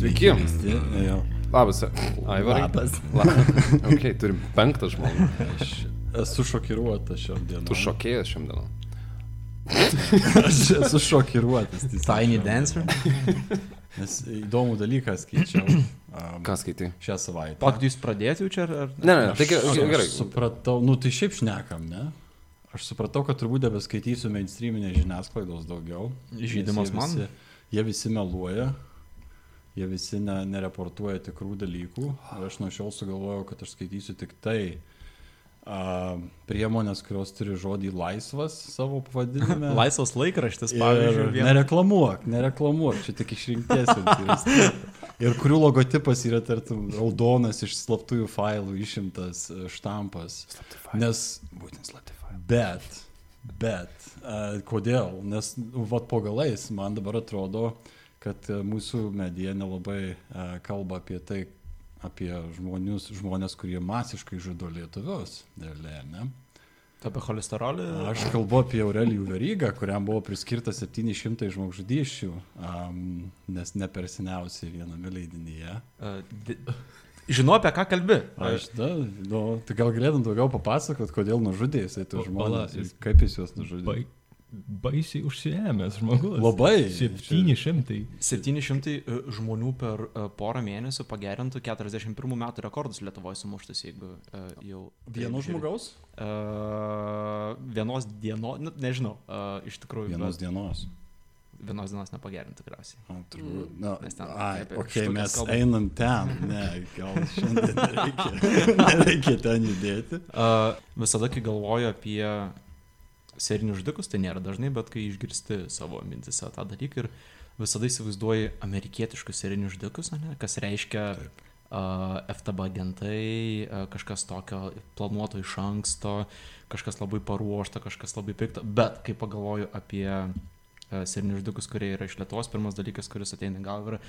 Sveiki. Sveiki. Jo. Labas, Aivarai. Labas. Labas. Ok, turim penktą žmogų. Aš esu šokiruotas šiom dienom. Tu šokėjas šiandien. Aš esu šokiruotas. Tiny Dancer. Nes įdomų dalyką skaičiau um, Ką skaitai? šią savaitę. Pak, jūs pradėjote jau čia ar... ar... Ne, ne, tai Aš- gerai. Aš supratau, nu tai šiaip šnekam, ne? Aš supratau, kad turbūt nebeskaitysiu mainstreaminės žiniasklaidos daugiau. Jie man? visi- Jie visi meluoja, jie visi ne, nereportuoja tikrų dalykų. Ir aš nuo šiol sugalvojau, kad aš skaitysiu tik tai a, priemonės, kurios turi žodį laisvas savo pavadinime. Laisvas laikraštis, pavyzdžiui, vien... nereklamuok, nereklamuok, čia tik išrinktiesiams. Ir kurių logotipas yra tartum raudonas iš slaptųjų failų išimtas e, štampas. Nes Būtent Spotify. Bet, bet, uh, kodėl? Nes, vat po galais, man dabar atrodo, kad uh, mūsų medija nelabai uh, kalba apie tai, apie žmonius, žmonės, kurie masiškai žudo lietuvius. Realiai, ne? Apie cholesterolį. Aš kalbu apie Aurelijų Verygą, kuriam buvo priskirta 700 žmogžudyščių, um, nes ne per seniausiai viename leidinyje. Uh. Žinau, apie ką kalbi. Aš, da, nu, tai gal galėtum daugiau papasakot, kodėl nužudė jisai pala, žmonės, jis- kaip jis juos nužudė. Bai, baisiai užsiemęs žmogus. Labai. 700. 700 e, žmonių per e, porą mėnesių pagerintų 41 metų rekordus Lietuvoje sumuštus, jeigu uh, jau... Vieno žmogaus? Uh, vienos dienos, nu, nežinau, uh, iš tikrųjų. Vienos bet dienos. Vienos dienos nepagerintų tikriausiai. O, turbūt. Na, Mes ten ai, apie okay, mes kalbam. einam ten. Ne, gal šiandien nereikia, nereikia ten judėti. Uh, visada, kai galvoju apie serinius žudikus tai nėra dažnai, bet kai išgirsti savo mintise tą dalyką ir visada įsivaizduoji amerikietiškus serinius žudikus, ne, kas reiškia Taip. Uh, FTB agentai, uh, kažkas tokio planuoto iš anksto, kažkas labai paruošta, kažkas labai pikta, bet kai pagalvoju apie uh, serinius žudikus, kurie yra iš Lietuvos, pirmas dalykas, kuris ateina gal yra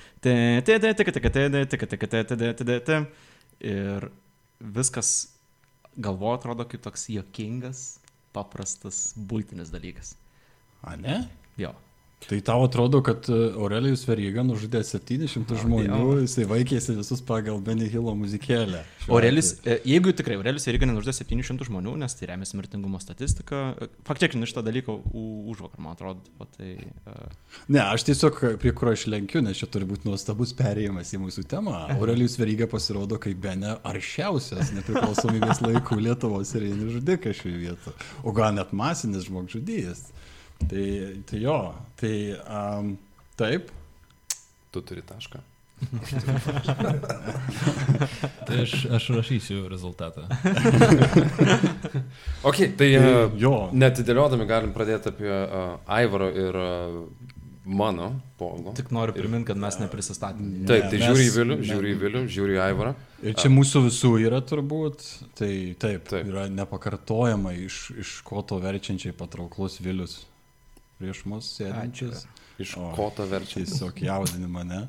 ir viskas galvo atrodo kaip toks jokingas paprastas, būtinis dalykas. A, ne? Jo. Tai tau atrodo, kad e, Aurelijus Veryga nužudė 700 žmonių, jisai vaikėsi visus pagal Benny Hillo muzikėlę. Atveju. e, jeigu tikrai Aurelius irgi nenužudė 700 žmonių, nes tai remiasi mirtingumo statistika, faktiškai šitą dalyką už vakar, man atrodo, tai... Uh, Ne, aš tiesiog prie kurio aš lenkiu, nes čia turi būti nuostabus perėjimas į mūsų temą. Aurelijus Veryga pasirodo kaip bene aršiausias nepriklausomybės laikų Lietuvos serijinis žudikas šioje vietoje. O gal net masinis žmogžudys. Tai, tai jo, tai um, taip. Tu turi tašką. Tai aš, aš rašysiu rezultatą. Ok, tai tai uh, jo. netidėliodami galim pradėti apie uh, Aivaro ir uh, mano polo. tik noriu priminti, kad mes neprisistatėme. Taip, tai mes- žiūri į Vilių, žiūri į Vilių, žiūri į Aivarą. Ir čia mūsų visų yra turbūt, tai taip, Taip. yra nepakartojama iš, iš koto verčiančiai patrauklus Vilius prieš mus sėdinčias. Iš O, koto verčia. Tiesiog jaudini mane.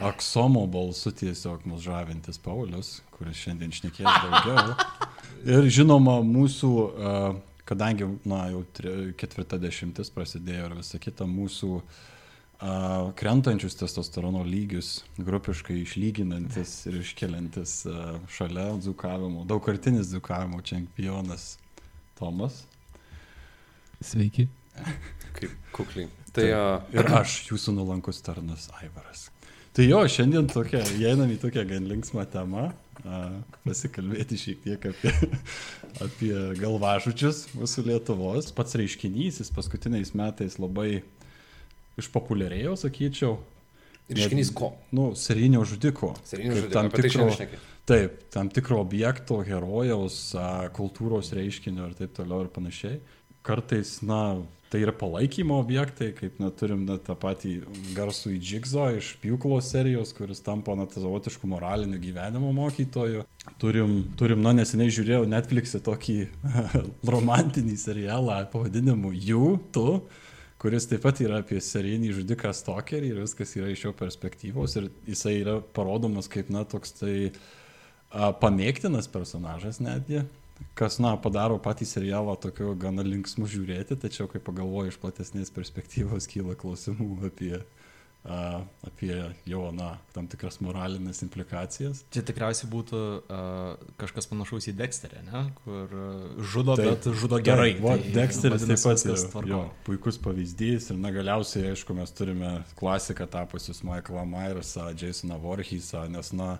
Aksomo balsu tiesiog mus žavintis Paulius, kuris šiandien šnekės daugiau. Ir žinoma, mūsų, a, kadangi, na, jau ketvirta dešimtis prasidėjo ir visa kita, mūsų a, krentančius testosterono lygius grupiškai išlyginantis ir iškeliantis a, šalia dzukavimo, daugkartinis dzukavimo čempionas Tomas. Sveiki. Kaip kukliai. Tai uh, Ir aš, jūsų nulankus tarnas Aivaras. Tai jo, šiandien tokia, įeinam į tokią gan linksmą temą, a, pasikalbėti šiek tiek apie, apie galvažudžius mūsų Lietuvos. Pats reiškinys, jis paskutiniais metais labai išpopuliarėjo, sakyčiau. reiškinys ko? Nu, serijinio žudiko. Serijinio Kaip žudiko. tam tai tikro- šnekė. Taip, tam tikro objekto, herojaus, a, kultūros reiškinio ir taip toliau ir panašiai. Kartais, na, tai yra palaikymo objektai, kaip na, turim na, tą patį garsų į Džigzo iš Pjūklo serijos, kuris tampa na, savotišku moraliniu gyvenimo mokytoju. Turim, turim na, neseniai žiūrėjau Netflix'e tokį romantinį serialą pavadinimu Jų, tu, kuris taip pat yra apie serijinį žudiką Stokerį ir viskas yra iš jo perspektyvos ir jisai yra parodomas kaip, na, toks tai a, pamėgtinas personažas netgi, kas, na, padaro patį serialą tokiu gana linksmu žiūrėti, tačiau kai pagalvoju iš platesnės perspektyvos kyla klausimų apie a, apie jo, na, tam tikras moralinės implikacijas. Čia tikriausiai būtų uh, kažkas panašaus į Dexterį, ne? kur uh, žudo, Taip, bet žudo gerai. Tai, va, Dexteris taip pat yra jo, puikus pavyzdys ir na galiausiai, aišku, mes turime klasiką tapusius Michaelą Myersą, Jasoną Voorheesą, nes na,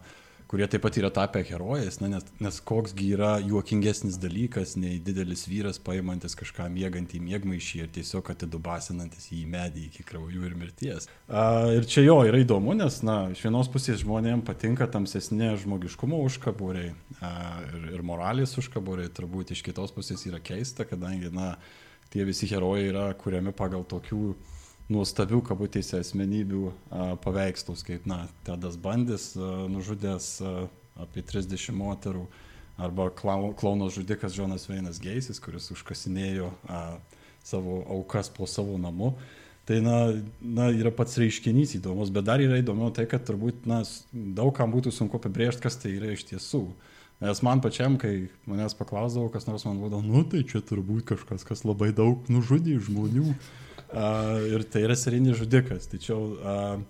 kurie taip pat yra tapę herojais, na, nes, nes koksgi yra juokingesnis dalykas nei didelis vyras paimantis kažką mėgantį mėgmaišį ir tiesiog atidubasinantis į medį iki kraujų ir mirties. A, ir čia jo yra įdomu, nes, na, iš vienos pusės žmonėms patinka tamsesnė žmogiškumo užkabūriai a, ir, ir moralės užkabūriai, turbūt iš kitos pusės yra keista, kadangi, na, tie visi herojai yra kuriami pagal tokių nuostabių kabutėse asmenybių paveikslus, kaip, na, Tedas Bandis nužudęs apie 30 moterų, arba klau- klauno žudikas Jonas Veinas Geisis, kuris užkasinėjo savo aukas po savo namu. Tai, na, na, yra pats reiškinys įdomus, bet dar yra įdomiau tai, kad turbūt, na, daug kam būtų sunku apibrėžti, kas tai yra iš tiesų. Nes man pačiam, kai manęs paklausdavo, kas nors man būdavo, nu tai čia turbūt kažkas, kas labai daug nužudė žmonių. Ir tai yra serijinis žudikas. Tačiau uh,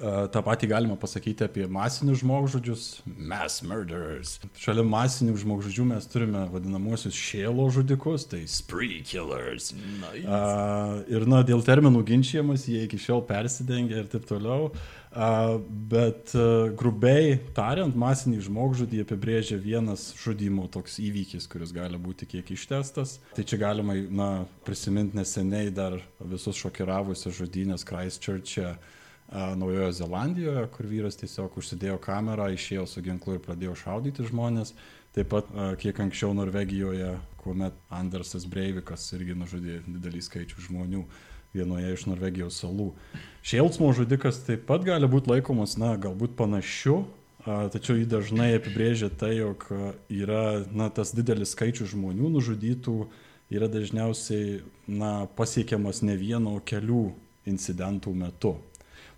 uh, tą patį galima pasakyti apie masinius žmogžudžius, mass murderers. Šalia masinių žmogžudžių mes turime vadinamosius šėlo žudikus, tai spree killers. Nice. Uh, ir na, dėl terminų ginčiamas, jie iki šiol persidengia ir taip toliau. Uh, bet grubiai tariant, masinį žmogžudį apibrėžia vienas žudimo toks įvykis, kuris gali būti kiek ištestas. Tai čia galima na, prisiminti neseniai dar visus šokiravusias žudynės Christchurch'e. Naujojo Zelandijoje, kur vyras tiesiog užsidėjo kamerą, išėjo su ginklu ir pradėjo šaudyti žmonės. Taip pat kiek anksčiau Norvegijoje, kuomet Andersas Breivikas irgi nužudė didelį skaičių žmonių vienoje iš Norvegijos salų. Šėlsmo žudikas taip pat gali būti laikomas, na, galbūt panašiu, tačiau jį dažnai apibrėžia tai, jog yra, na, tas didelis skaičius žmonių nužudytų yra dažniausiai, na, pasiekiamas ne vieno o kelių incidentų metu.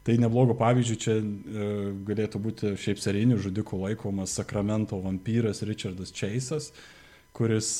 Tai neblogo pavyzdžių čia e, galėtų būti šiaip serijinių žudikų laikomas Sakramento vampyras Richardas Chase'as, kuris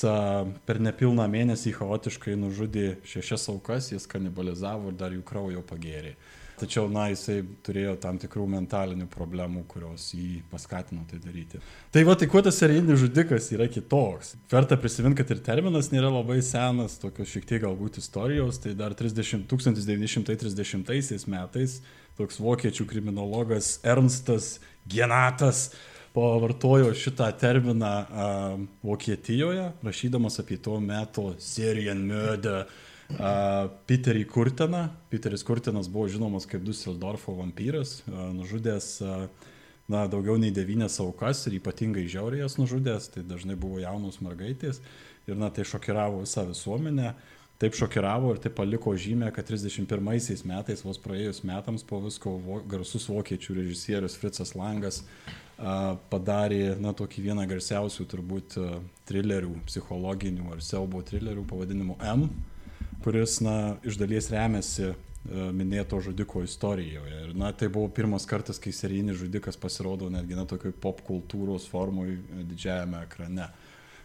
per nepilną mėnesį chaotiškai nužudė šešias aukas, jas kanibalizavo ir dar jų kraujo pagėrė. Tačiau, na, jisai turėjo tam tikrų mentalinių problemų, kurios jį paskatino tai daryti. Tai va, tai kuo tas serijinis žudikas yra kitoks? Verta prisiminti, kad ir terminas nėra labai senas, tokios šiek tiek galbūt istorijos, tai dar 30, 1930 metais toks vokiečių kriminologas Ernstas Genatas pavartojo šitą terminą a, Vokietijoje, rašydamas apie tuo metu Syrian murder a, Peterį Kurteną. Peteris Kurtenas buvo žinomas kaip Düsseldorfo vampyras, a, nužudęs a, na, daugiau nei devynės aukas ir ypatingai žiauriai jas nužudęs, tai dažnai buvo jaunos mergaitės ir na, tai šokiravo visą visuomenę. Taip šokiravo ir taip paliko žymę, kad 31 metais, vos praėjus metams po visko, vo, garsus vokiečių režisierius Fritzas Langas padarė, na, tokį vieną garsiausių turbūt trilerių, psichologinių ar siaubo trilerių pavadinimu M, kuris, na, iš dalies remiasi minėto žudiko istorijoje. Ir, na, tai buvo pirmas kartas, kai serijinis žudikas pasirodo netgi, na, tokioj pop kultūros formui didžiajame ekrane.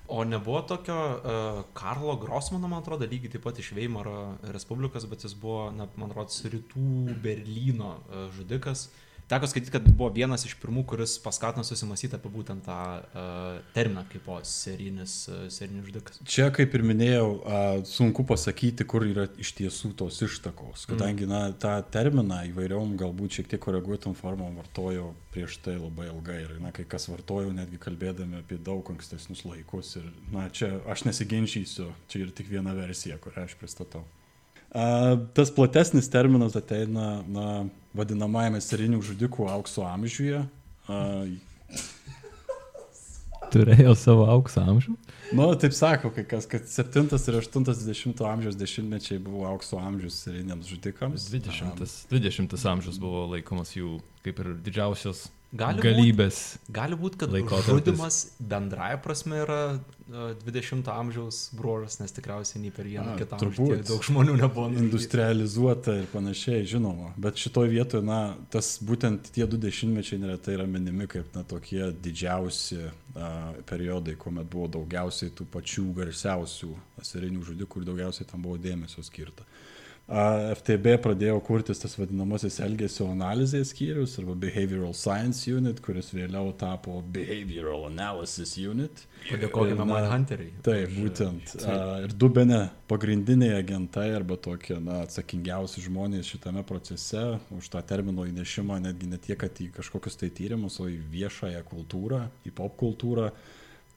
O nebuvo tokio uh, Karlo Grossmano, man atrodo, lygiai taip pat iš Veimaro Respublikos, bet jis buvo, na, man atrodo, rytų Berlyno uh, žudikas. Teko skaityti, kad buvo vienas iš pirmų, kuris paskatino susimastyti apie būtent tą uh, terminą kaip o serijinis, uh, serijinis žudikas. Čia, kaip ir minėjau, a, sunku pasakyti, kur yra iš tiesų tos ištakos, kadangi na, tą terminą įvairiom galbūt šiek tiek koreguotam formom vartojo prieš tai labai ilgai ir na, kai kas vartojo netgi kalbėdami apie daug ankstesnius laikus ir na, čia aš nesiginčysiu, čia ir tik viena versija, kurią aš pristatau. A, tas platesnis terminas ateina na, vadinamajame serinių žudikų aukso amžiuje. A, Turėjo savo aukso amžių. Nu, taip sako, kai kas, kad 7 ir 80 amžiaus dešimtmečiai buvo aukso amžius seriniams žudikams. 20, 20 amžius buvo laikomas jų kaip ir didžiausios Gali būt- galybės. Gali būti, kad Laikotarpis. žudimas bendraja prasme yra uh, 20-ojo amžiaus bruožas, nes tikriausiai nei per vieną kitą turbūt. daug žmonių nebuvo. Industrializuota ir panašiai, žinoma. Bet šitoje vietoje, na, tas būtent tie du dešimtmečiai neretai yra minimi kaip, na, tokie didžiausi a, periodai, kuomet buvo daugiausiai tų pačių garsiausių serinių žudikų ir daugiausiai tam buvo dėmesio skirta. FTB pradėjo kurtis tas vadinamasis elgesio analizės skyrius arba Behavioral Science Unit, kuris vėliau tapo Behavioral Analysis Unit. Padėkojame Manhunteriai. Taip, būtent. A, Ir du bene pagrindiniai agentai arba tokie na, atsakingiausi žmonės šitame procese už tą termino įnešimą netgi ne tiek, kad į kažkokius tai tyrimus, o į viešąją kultūrą, į pop kultūrą.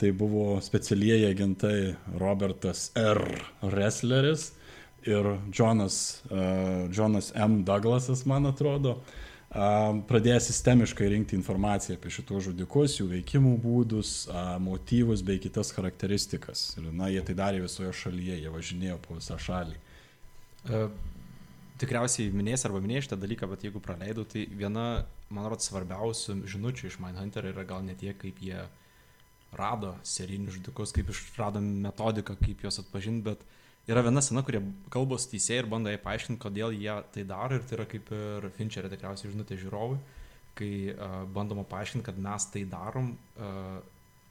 Tai buvo specialieji agentai Robertas R. Ressleris ir Jonas, uh, Jonas M. Douglasas, man atrodo, uh, pradėjo sistemiškai rinkti informaciją apie šitos žudikus, jų veikimų būdus, uh, motyvus bei kitas charakteristikas. Ir, na, jie tai darė visoje šalyje, jie važinėjo po visą šalį. E, Tikriausiai minės arba minėjai šitą dalyką, bet jeigu praleidau, tai viena, man atrodo, svarbiausių žinučių iš Mindhunter yra gal ne tiek, kaip jie rado serijinius žudikus, kaip išrado metodiką, kaip juos atpažinti, bet yra viena sena, kurie kalbos teisėjai ir bando jai paaiškinti, kodėl jie tai daro ir tai yra kaip ir Fincherio tikriausiai žinutė žiūrovui, kai uh, bandoma paaiškinti, kad mes tai darom, uh,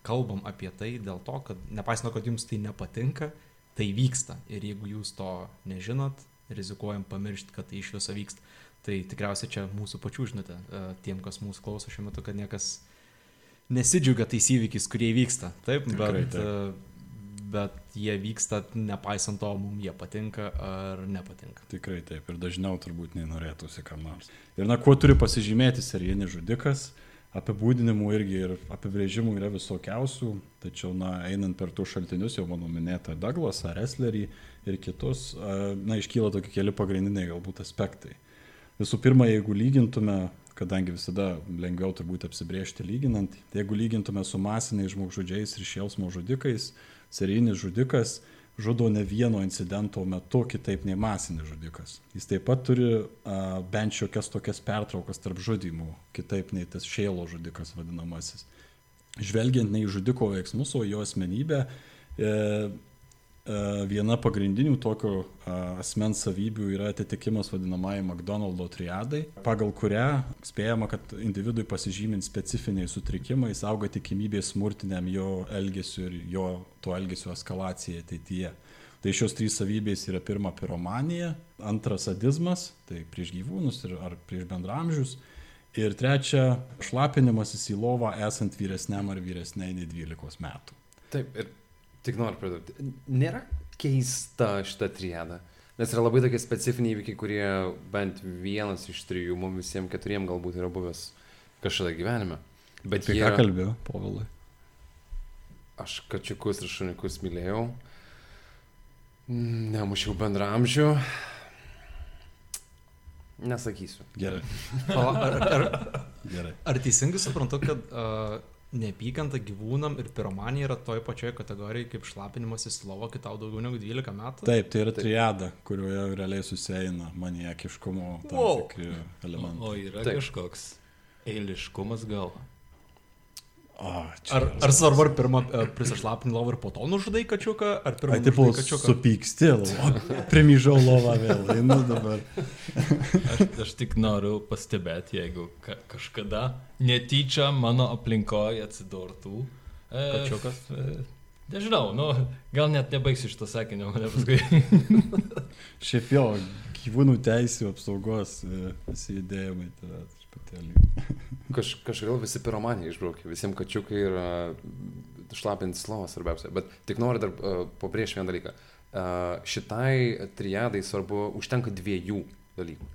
kalbam apie tai dėl to, kad nepaisant to, kad jums tai nepatinka, tai vyksta. Ir jeigu jūs to nežinot, rizikuojam pamiršti, kad tai iš viso vyksta. Tai tikriausiai čia mūsų pačių žinutė e, tiem, kas mūsų klauso šiuo metu, kad niekas nesidžiugia tais įvykiais, kurie vyksta. Taip, Tikrai bet, e, bet jie vyksta nepaisant to, mums jie patinka ar nepatinka. Tikrai taip ir dažniau turbūt nei norėtųsi kam nors. Ir na, kuo turi pasižymėti serijinis žudikas, apibūdinimų irgi ir apibrėžimų yra visokiausių, tačiau, na, einant per tų šaltinius, jau mano minėtą Douglasą, Resslerį ir kitus, na, iškyla tokie keli pagrindiniai galbūt aspektai. Visų pirma, jeigu lygintume, kadangi visada lengviau turbūt apsibriežti lyginant, jeigu lygintume su masiniais žmogžudžiais ir šėlsmo žudikais, serijinis žudikas žudo ne vieno incidento metu kitaip nei masinis žudikas. Jis taip pat turi a, bent šiokias tokias pertraukas tarp žudimų, kitaip nei tas šėlo žudikas vadinamasis. Žvelgiant ne į žudiko veiksmus, o jo asmenybę, e, viena pagrindinių tokio a, asmens savybių yra atitikimas vadinamai McDonald'o triadai, pagal kurią spėjama, kad individui pasižymint specifiniai sutrikimai auga tikimybė smurtiniam jo elgesiu ir jo to elgesio eskalacijai ateityje. Tai šios trys savybės yra pirma piromanija, antras sadizmas, tai prieš gyvūnus ir, ar prieš bendramžius, ir trečia šlapinimasis į lovą esant vyresniam ar vyresniai nei 12 metų. Taip, ir tik noriu pridurti. Nėra keista šita triada. Nes yra labai tokie specifiniai įvykiai, kurie bent vienas iš trijų, mums visiems keturiem galbūt yra buvęs kažkada gyvenime. Bet jie... ką kalbėjau, povilai? Aš kačiukus ir šuniukus mylėjau. Mm, Nemušiau bendramžių. Nesakysiu. Gerai, Pala, ar, ar, gerai. ar teisingai suprantu, kad uh, neapykanta gyvūnam ir piromanija yra toje pačioje kategorijoje kaip šlapinimasis į lovą, kai tau daugiau negu 12 metų? Taip, tai yra Taip. triada, kurioje realiai susieina maniakiškumo tam Wow. tikri O, elementai. o yra Taip. Taip. kažkoks eiliškumas gal. O, čia Ar, ar svarbu, ar pirmą uh, prisišlapini lovą ir po to nužudai kačiuką, ar pirmą Ai, tipo, nužudai kačiuką? supyksti, primyžau lovą vėl, einu dabar. Aš, aš tik noriu pastebėti, jeigu ka kažkada netyčia mano aplinkoje atsidurtų. E, Kačiukas? E, nežinau, nu, gal net nebaigsiu šito sakinio, mane paskui. Šiaip jo, gyvūnų teisų apsaugos e, visi judėjimai, tai truputėlį. Kaž, kažkodėl visi piromanį išbraukė, visiems kačiukai ir uh, šlapintis lovas svarbiausia. Bet tik noriu dar uh, pabrėžti vieną dalyką. Uh, šitai triadai svarbu, užtenka dviejų dalykų.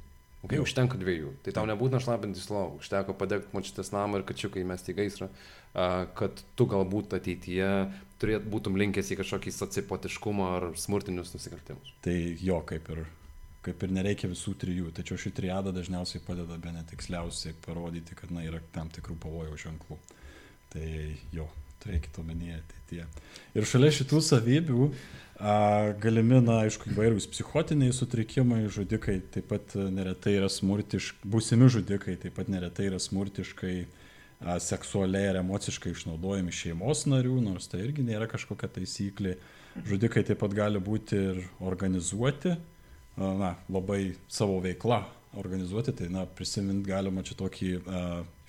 Okay, Jo. užtenka dviejų. Tai tau nebūtina šlapintis lovą, užteko padegti mačytas namą ir kačiukai įmesti į gaisrą, uh, kad tu galbūt ateityje turėt, būtum linkęs į kažkokį sociopotiškumą ar smurtinius nusikaltimus. Tai jo, kaip ir, kaip ir nereikia visų trijų, tačiau ši triada dažniausiai padeda be netiksliausiai parodyti, kad na, yra tam tikrų pavojaus ženklų. Tai jo, turėkite omenyje ateityje. Ir šalia šitų savybių a, galimi, na, aišku, įvairūs psichotiniai sutrikimai, žudikai taip pat neretai yra smurtiškai, būsimi žudikai taip pat neretai yra smurtiškai a, seksualiai ir emociškai išnaudojami šeimos narių, nors tai irgi nėra kažkokia taisyklė. Žudikai taip pat gali būti ir organizuoti, na, labai savo veiklą organizuoti, tai, na, prisimint galima čia tokį a,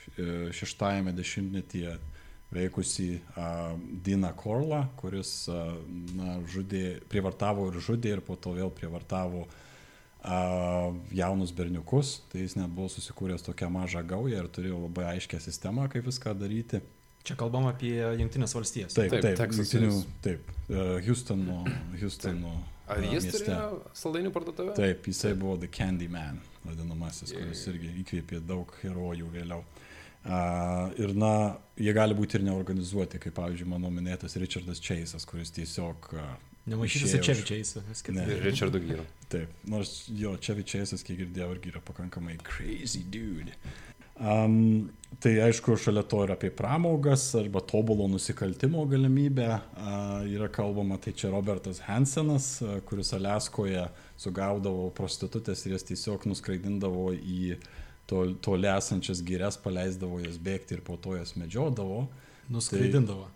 š- šeštajame dešimtmetyje veikusį a, Dina Korlą, kuris na, žudė, prievartavo ir žudė ir po to vėl prievartavo a, jaunus berniukus, tai jis net buvo susikūręs tokią mažą gaują ir turėjo labai aiškę sistemą, kaip viską daryti. Čia kalbam apie Junktinės valstijas. Taip, Taip, taip, jungtinių- taip, e, Houstono, Houstono Ar a, jis mieste. turėjo saldainių parduotuvę? Taip, jisai buvo The Candyman, vadinamasis, kuris irgi įkvėpė daug herojų vėliau. Uh, ir na, jie gali būti ir neorganizuoti, kaip pavyzdžiui mano minėtas Richardas Chase'as, kuris tiesiog... Uh, Nemaišyti su išėjo iš- Čevičiais. Ne. Ir Richardu Gyru. Taip, nors jo, Chevy Chase'as, kiek girdėjau, irgi yra pakankamai crazy dude. Um, tai aišku, šalia to ir apie pramogas arba tobulo nusikaltimo galimybę uh, yra kalbama, tai čia Robertas Hansenas, uh, kuris Aleskoje sugaudavo prostitutės ir jas tiesiog nuskraidindavo į tol, toli esančias girias, paleisdavo jas bėgti ir po to jas medžiodavo. Nuskraidindavo.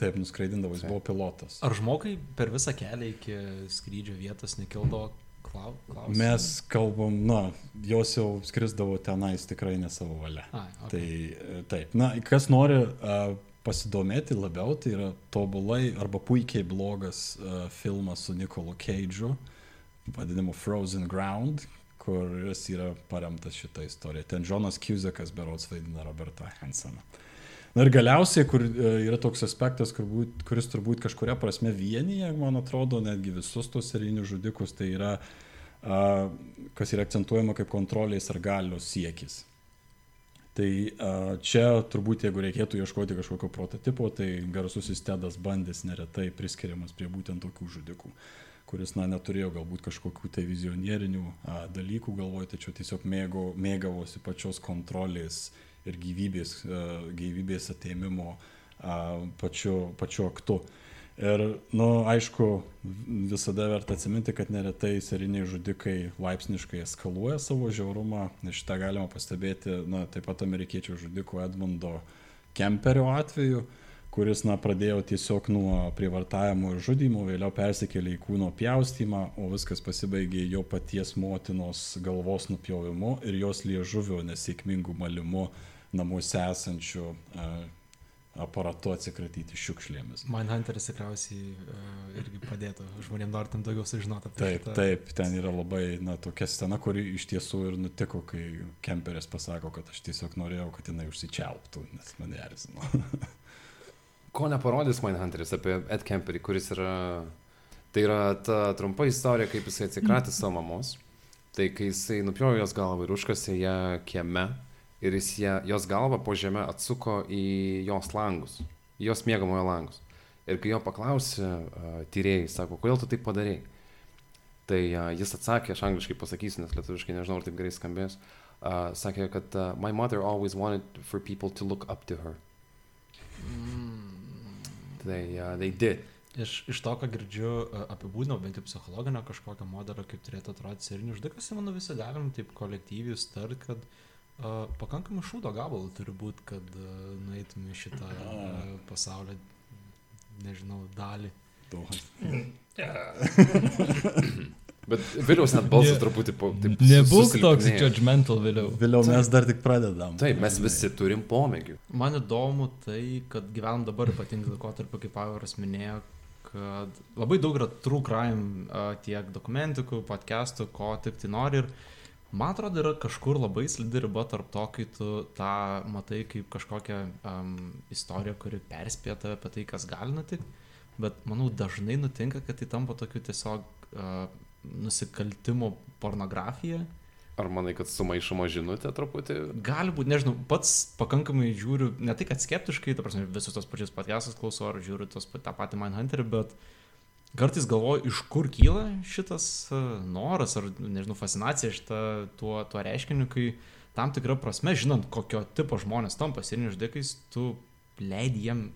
Taip, nuskraidindavo, jis buvo pilotas. Ar žmogai per visą kelią iki skrydžio vietos nekildavo klau- klausimų? Mes kalbam, na, jos jau skrisdavo tenais tikrai ne savo valia. Ai, okay. Tai taip, na, kas nori uh, pasidomėti labiau, tai yra tobulai arba puikiai blogas uh, filmas su Nikolu Keidžu, vadinamu Frozen Ground, kuris yra paremtas šitą istoriją. Ten Jonas Cusakas berots vaidina Robertą Hanseną. Na ir galiausiai, kur e, yra toks aspektas, kur būt, kuris turbūt kažkuria prasme vienyje, man atrodo, netgi visus tos serijinius žudikus, tai yra, a, kas yra akcentuojama kaip kontrolės ar galios siekis. Tai a, čia turbūt, jeigu reikėtų ieškoti kažkokio prototipo, tai garsusis Tedas Bandis neretai priskiriamas prie būtent tokių žudikų, kuris, na, neturėjo galbūt kažkokių tai vizionierinių a, dalykų galvoje, tačiau tiesiog mėgo, mėgavosi pačios kontrolės ir gyvybės, a, gyvybės ateimimo a, pačiu, pačiu aktu. Ir, na, nu, aišku, visada verta atsiminti, kad neretai seriniai žudikai laipsniškai eskaluoja savo žiaurumą. Ir šitą galima pastebėti, na, taip pat amerikiečių žudiko Edmundo Kemperio atveju, kuris, na, pradėjo tiesiog nuo prievartavimo ir žudimo, vėliau persikėlė į kūno pjaustymą, o viskas pasibaigė jo paties motinos galvos nupjovimu ir jos liežuvio nesėkmingų malimu namuose esančių a, aparatu atsikratyti šiukšlėmis. Mindhunteris tikriausiai uh, irgi padėtų žmonėms norintiem daugiau sužinoti apie Taip, šitą. taip, ten yra labai, na, tokia scena, kuri iš tiesų ir nutiko, kai Kemperis pasako, kad aš tiesiog norėjau, kad jinai užsičiauptų, nes mane erzino. Ko neparodys Mindhunteris apie Ed Kemperį, kuris yra... Tai yra ta trumpa istorija, kaip jisai atsikratė savo mamos. Tai kai jisai nupjovė jos galvą ir užkasė ją kieme ir jis ją, jos galvą po žemę atsuko į jos langus, į jos mėgamojo langus. Ir kai jo paklausė uh, tyrėjai, sako, kodėl tu taip padarėjai? Tai uh, jis atsakė, aš angliškai pasakysiu, nes lietuviškai nežinau, ar taip gerai skambės. Uh, sakė, kad uh, my mother always wanted for people to look up to her. Tai uh, they did. Iš, iš to, ką girdžiu, apibūdinau bent jau psichologinio kažkokio modelio, kaip turėtų atrodyti serinis žudikas, manau visi galim taip kolektyviai start, kad uh, pakankamai šūdo gabalų turi būti, kad uh, nueitum į šitą uh, pasaulio, nežinau, dalį. Bet Viliaus net balsas truputį po... taip Nebūk toks judgmental vėliau. Vėliau mes dar tik pradedam. Taip, mes visi turim pomėgių. Man įdomu tai, kad gyvenam dabar ypatingai laikotarpiu, kaip Pauras minėjo, kad labai daug yra true crime, a, tiek dokumentikų, podcastų, ko tik tai nori. Ir man atrodo, yra kažkur labai slidi riba tarp to, kai tu tą matai kaip kažkokią um, istoriją, kuri perspėja tave apie tai, kas gali nutikti. Bet manau, dažnai nutinka, kad tai tampa tokiu tiesiog uh, nusikaltimo pornografija. Ar manai, kad sumaišoma žinutė truputį? Gali būti, nežinau, pats pakankamai žiūriu, ne tai, kad skeptiškai, ta prasme, visus tos pačius podcastus klausau ar žiūriu tos, tą patį Mindhunterį, bet kartais galvoju, iš kur kyla šitas e, noras ar, nežinau, fascinacija šitą tuo, tuo reiškiniu, kai tam tikrą prasme, žinant, kokio tipo žmonės tampa seriniais žudikais, tu leidi jiem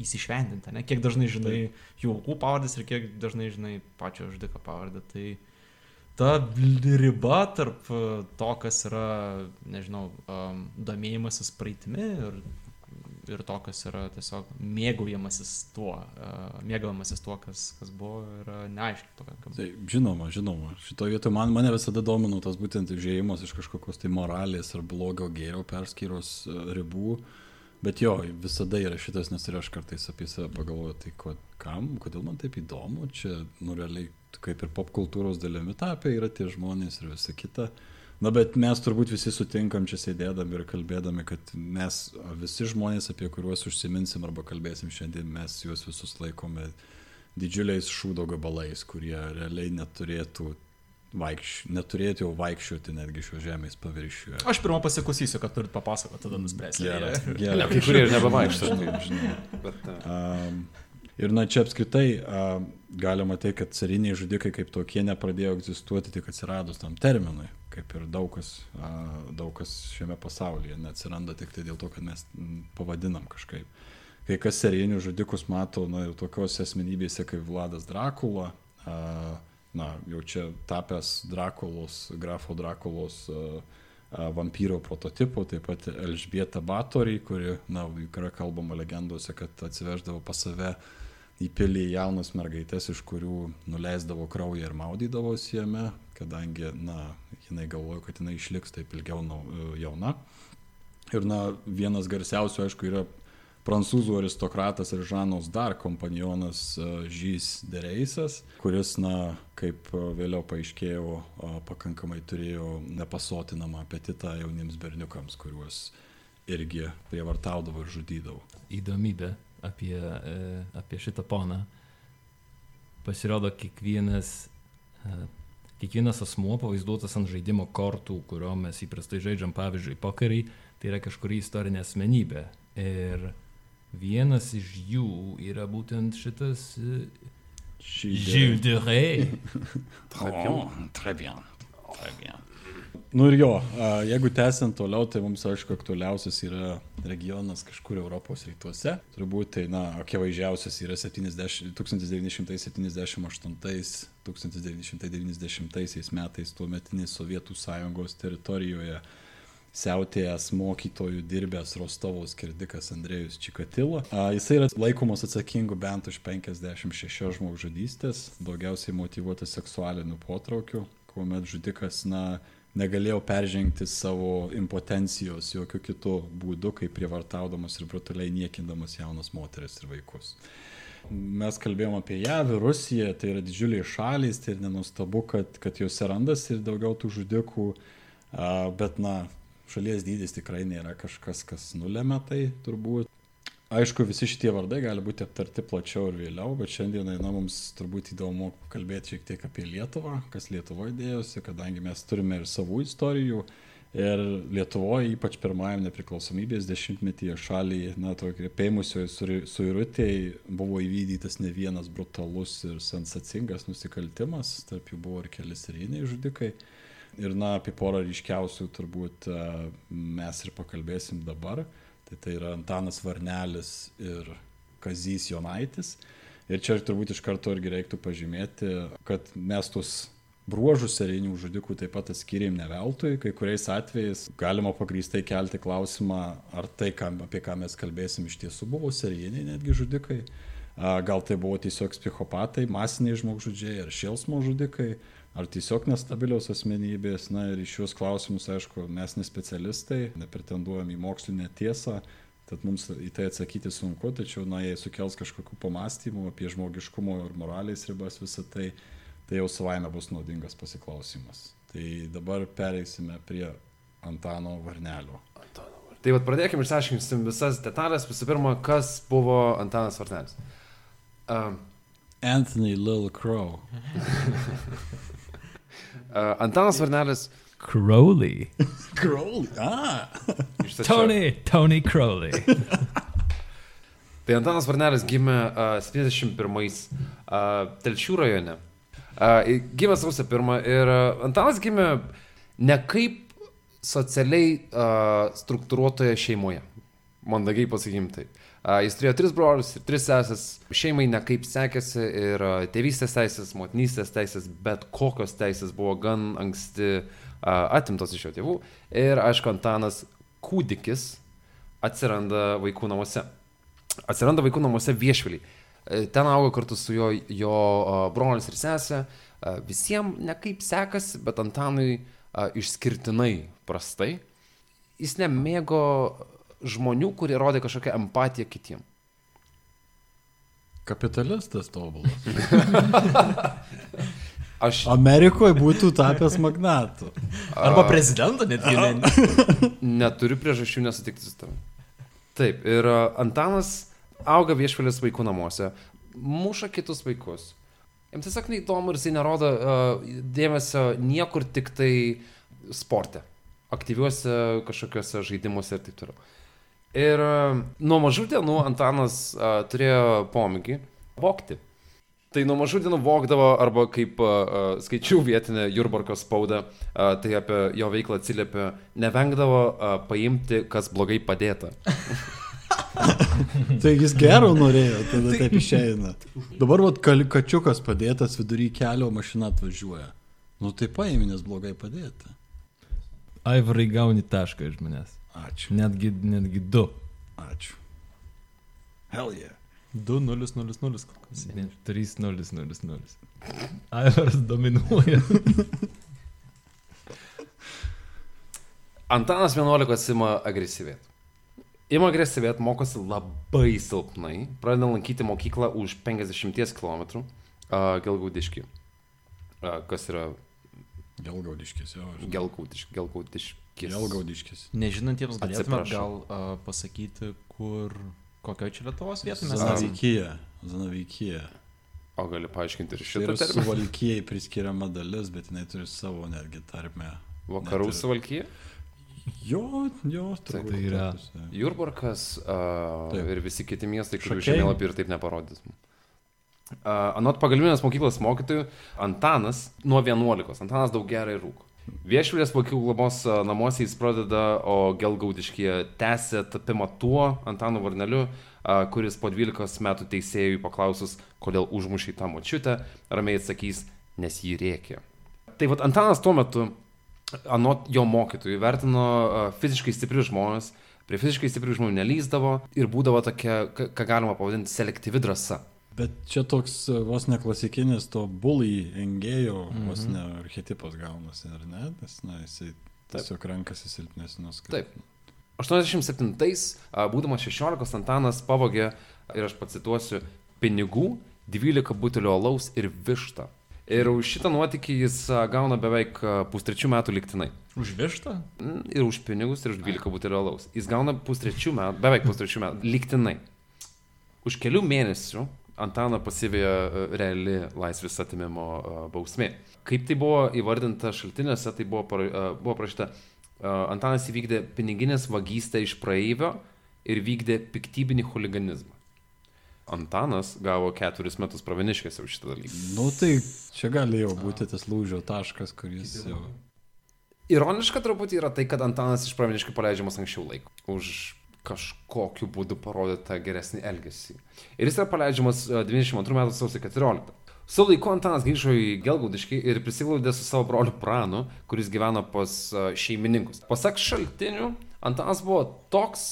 įsišventinti, ne? Kiek dažnai žinai jų aukų pavardės ir kiek dažnai žinai pačio žudiko pavardę. Tai ta riba tarp e, to, kas yra, nežinau, um, domėjimasis praeitimi ir, ir to, kas yra tiesiog mėgaujamasis tuo, uh, mėgaujamasis tuo, kas, kas buvo, yra neaiškiai pakankamai. Tai žinoma, žinoma. Šitoje vietoje man, mane visada domino tas būtent išėjimas iš kažkokios tai moralės ar blogio gėrio perskyros e, ribų. Bet jo, visada yra šitas, nes ir aš kartais apie save pagalvoju, tai ko, kam, kodėl man taip įdomu, čia, nu, realiai, kaip ir pop kultūros dalimi tapę yra tie žmonės ir visa kita. Na, bet mes turbūt visi sutinkam čia sėdėdami ir kalbėdami, kad mes visi žmonės, apie kuriuos užsiminsim arba kalbėsim šiandien, mes juos visus laikome didžiuliais šūdo gabalais, kurie realiai neturėtų vaikš, neturėtų jau vaikščioti netgi šios žemės paviršiuje. Aš pirmą pasiklausysiu, kad turit papasakoti, tada nuspręsiu. Gerai, gerai. kai kurie ir nebevaikšto. Žinau, žinau. Bet, Um, ir na čia apskritai um, galima tai, kad cariniai žudikai kaip tokie nepradėjo egzistuoti tik atsiradus tam terminui, kaip ir daug kas, uh, daug kas šiame pasaulyje neatsiranda tik tai dėl to, kad mes pavadinam kažkaip. Kai kas serijinius žudikus mato, na, ir tokios asmenybėse kaip Vladas Drakula, uh, na, jau čia tapęs Drakulos, grafo Drakulos uh, vampyro prototipu, taip pat Elžbieta Batoriai, kuri, na, yra kalbama legendose, kad atsiveždavo pas save į pilį jaunas mergaitės, iš kurių nuleisdavo kraują ir maudydavosi jame, kadangi, na, jinai galvojo, kad jinai išliks taip ilgiau nau- jauna. Ir, na, vienas garsiausių, aišku, yra prancūzų aristokratas ir Žanos dar kompanionas Žys Dereisas, kuris, na, kaip e, vėliau paaiškėjo, pakankamai turėjo nepasotinamą apetitą jauniems berniukams, kuriuos irgi prievartaudavo ir žudydavo. Įdomybė apie, e, apie šitą poną. Pasirodo, kiekvienas, e, kiekvienas asmuo pavaizduotas ant žaidimo kortų, kurio mes įprastai žaidžiam, pavyzdžiui, pokerį, tai yra kažkuri istorinė asmenybė. Ir vienas iš jų yra būtent šitas e, Gilles de Rey. Oh, très bien. Très bien. Nu ir jo, jeigu tęsiant toliau, tai mums aišku aktualiausias yra regionas kažkur Europos rytuose. Turbūt tai, na, akivaizdžiausias yra 70, 1978-1990 metais tuo metinės Sovietų sąjungos teritorijoje siautėjęs mokytojų dirbęs Rostovo skirdikas Andrėjus Čikatilo. A, Jisai yra laikomas atsakingu bent už 56 žmogžudystės, daugiausiai motivuotas seksualiniu potraukiu, kuomet žudikas, na, negalėjo peržengti savo impotencijos jokių kitų būdų, kaip prievartaudamas ir brutaliai niekindamas jaunas moteris ir vaikus. Mes kalbėjome apie JAV, ir Rusiją, tai yra didžiuliai šalys, tai ir nenustabu, kad, kad juose randasi ir daugiau tų žudikų, bet, na, šalies dydis tikrai nėra kažkas, kas nulėmė tai turbūt. Aišku, visi šitie vardai gali būti aptarti plačiau ir vėliau, bet šiandieną na, mums turbūt įdomu kalbėti šiek tiek apie Lietuvą, kas Lietuvoje dėjosi, kadangi mes turime ir savų istorijų. Ir Lietuvoje, ypač pirmajame nepriklausomybės dešimtmetyje šaliai, na, tokio pėmusioje suirutėje buvo įvykdytas ne vienas brutalus ir sensacingas nusikaltimas, tarp jų buvo ir keli serijiniai žudikai. Ir, na, apie porą ryškiausių turbūt mes ir pakalbėsim dabar. Tai tai yra Antanas Varnelis ir Kazys Jonaitis. Ir čia turbūt iš karto irgi reiktų pažymėti, kad mes tuos bruožus serijinių žudikų taip pat atskyrėm ne veltui. Kai kuriais atvejais galima pagrįstai kelti klausimą, ar tai, apie ką mes kalbėsim, iš tiesų buvo serijiniai netgi žudikai. Gal tai buvo tiesiog psichopatai, masiniai žmogžudžiai ar šėlsmo žudikai ar tiesiog nestabilios asmenybės. Na ir iš šios klausimus, aišku, mes nespecialistai, nepretenduojam į mokslinę tiesą, tad mums į tai atsakyti sunku, tačiau, na, jei sukels kažkokių pamastymų apie žmogiškumo ir moralės ribas visą tai, tai jau savaime bus naudingas pasiklausimas. Tai dabar pereisime prie Antano Varnelio. Tai vad pradėkime išsiaiškinsim visas detalės. Visų pirma, kas buvo Antanas Varnelis. Uh, Anthony Lil Crow. uh, Antanas Varnelis Crowley. Crow? Ah! Tony, Tony Crowley. Tai Antanas Varnelis gimė uh, 71-ais uh, Telšių rajone. Uh, gimė sausio 1 ir uh, Antanas gimė ne kaip socialiai uh, struktūruotoje šeimoje. Mandagiai pasakykim taip. Jis turėjo tris brolius ir tris sesės. Šeimai nekaip sekėsi ir tėvystės teisės, motinystės teisės, bet kokios teisės buvo gan anksti atimtos iš jo tėvų. Ir aišku, Antanas kūdikis atsiranda vaikų namuose. Atsiranda vaikų namuose viešvilį. Ten auga kartu su jo, jo brolis ir sesė. A, Visiems nekaip sekasi, bet Antanui išskirtinai prastai. Jis nemėgo žmonių, kurie rodė kažkokią empatiją kitiem. Kapitalistas tobulas. Aš Amerikoje būtų tapęs magnatu. Arba prezidentą netgi. ne- neturiu priežasčių nesutikti su tavimi. Taip, ir a, Antanas auga viešvilės vaikų namuose, muša kitus vaikus. Jam tiesiog neįdomu ir jisai nerodo uh, dėmesio niekur tik tai sporte, aktyviuose kažkokiuose žaidimuose ir taip toliau. Ir uh, nuo mažų dienų Antanas uh, turėjo pomėgį vokti. Tai nuo mažų dienų vokdavo, arba kaip uh, skaičiau vietinę Jurbarko spaudą, uh, tai apie jo veiklą atsiliepia, nevengdavo uh, paimti, kas blogai padėta. Tai jis gero norėjo, tada taip išeina. Dabar vat kačiukas padėtas vidury kelio, mašina atvažiuoja. Nu tai paėmė, nes blogai padėta. Aivarai gauni tašką iš manęs. Ačiū. Netgi, netgi du. Ačiū. Hell yeah. 2-0-0-0. 3-0-0-0. Aivaras dominuoja. Antanas 11 ima agresyvėti. Ima agresyvėti, mokosi labai silpnai, pradeda lankyti mokyklą už 50 km uh, Gelgaudiškį. Uh, kas yra Gelgaudiškis, aš žinau. Gelgaudiškis? Gelgaudiškis. Gelgaudiškis. Nežinantiems Atsiprašau. gal uh, pasakyti, kur, kokioje čia Lietuvos vietoje mes esame. Zanavykyje. Zanavykyje. O gali paaiškinti ir Tai šitą yra terminą? suvalkyjai priskiriama dalis, bet jinai turi savo netgi tarmę. Vakarų net ir- suvalkyje? Jo, jo, tai yra-. Jurbarkas uh, Taip. ir visi kiti miestai, kurių žemėlapį ir taip neparodys. Anot pagalbinės mokyklos mokytojų, Antanas nuo 11, Antanas daug gerai rūko. Viešvilės vaikų globos namuose jis pradeda, o Gelgaudiškėje tęsė tapimą tuo Antanu Varneliu, kuris po 12 metų teisėjui paklausus, kodėl užmušai tą močiutę, ramiai atsakys, nes jį rėkė. Tai vad Antanas tuo metu, anot jo mokytojų, vertino fiziškai stiprius žmonės, prie fiziškai stiprių žmonių nelyzdavo ir būdavo tokia, ką galima pavadinti, selektyvi drąsa. Bet čia toks e, vos ne klasikinis to bully engėjo, mhm. vos ne archetipas gaunasi, ar ne? Nes, na, jisai tiesiog renkasi silpnesnius. kaip- Taip. 87-ais, a, būdamas 16, Antanas pavogė, ir aš pacituosiu, pinigų, 12 butelio alaus ir vištą. Ir už šitą nuotykį jis gauna beveik pustrečių metų liktinai. Už vištą? Ir už pinigus, ir už 12 butelio alaus. Jis gauna pustrečių metų, beveik pustrečių metų liktinai. Už kelių mėnesių Antano pasivėjo a, reali laisvės atimimo a, bausmė. Kaip tai buvo įvardinta šaltiniuose, tai buvo, para- a, buvo prašyta, Antanas įvykdė piniginės vagystę iš praeivio ir vykdė piktybinį huliganizmą. Antanas gavo keturis metus praviniškėse už šitą dalyką. Nu tai čia gali jau būti tas lūžio taškas, kuris jau... Ironiška truputį yra tai, kad Antanas iš praviniškai paleidžiamas anksčiau laiko. Už kažkokiu būdu parodytą geresnį elgesį. Ir jis yra paleidžiamas e, 92 metų sausio 14. Su laiku Antanas grįžo į Gelgaudiškį ir prisiglaudė su savo broliu Pranu, kuris gyveno pas e, šeimininkus. Pasak šaltinių, Antanas buvo toks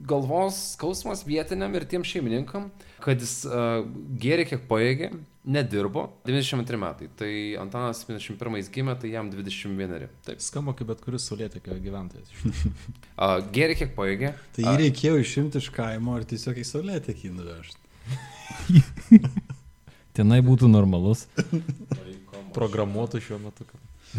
galvos skausmas vietiniam ir tiem šeimininkam, kad jis uh, gėrė kiek pajėgė, nedirbo. 92 metai. Tai Antanas 71 gimė, tai jam 21. Taip. Skamba kaip bet kuris saulėtekio gyventojas. Uh, gėrė kiek pajėgė. Tai jį reikėjo išimti iš kaimo ir tiesiog į saulėtekį nuvežti. Tenai būtų normalus. Programuotų šiuo metu.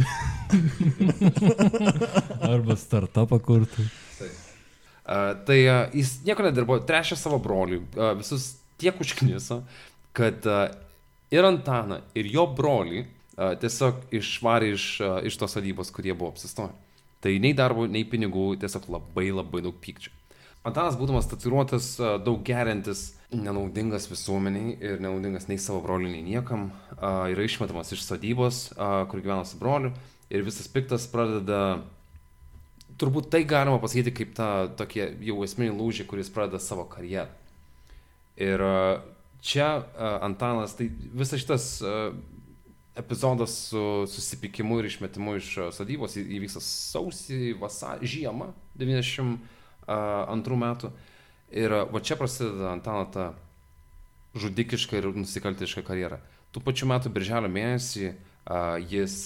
Arba startupą kurtų. Uh, tai uh, jis nieko nedirbo, trešė savo broliui, uh, visus tiek užkniso, kad uh, ir Antaną, ir jo brolį uh, tiesiog išvarė iš, uh, iš tos sodybos, kurie buvo apsistoję. Tai nei darbo, nei pinigų, tiesiog labai labai daug pykčio. Antanas, būdamas tatuiruotas, daug gerintis, nenaudingas visuomeniai ir nenaudingas nei savo broliui, nei niekam, uh, yra išmetamas iš sodybos, uh, kur gyvena su broliu ir visas piktas pradeda turbūt tai galima pasakyti kaip tą tokie jau esminį lūžį, kuris pradeda savo karjerą. Ir a, čia a, Antanas, tai visas šitas a, epizodas su susipykimu ir išmetimu iš a, sodybos įvyksta sausį, vasarį, žiemą 92 metų. Ir va čia prasideda Antano ta žudikiška ir nusikaltiška karjera. Tų pačių metų birželio mėnesį jis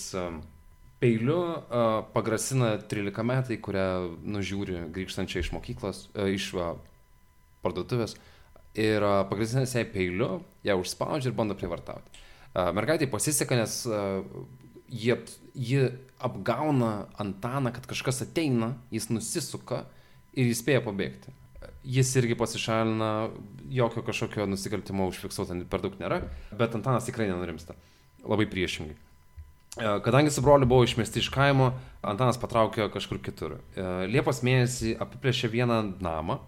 peiliu uh, pagrasina 13 metai, kurią nužiūri grįžtančią iš mokyklos, uh, iš uh, parduotuvės. Ir pagrasina jai peiliu, ją užspaudžia ir bando privartauti. Mergaitai pasiseka, nes jie, ji apgauna Antaną, kad kažkas ateina, jis nusisuka ir jis spėja pabėgti. Jis irgi pasišalina, jokio kažkokio nusikaltimo užfiksuota per daug nėra, bet Antanas tikrai nenurimsta. Labai priešingai. Kadangi su broliu buvo išmesti iš kaimo, Antanas patraukė kažkur kitur. Liepos mėnesį apiplėšė vieną namą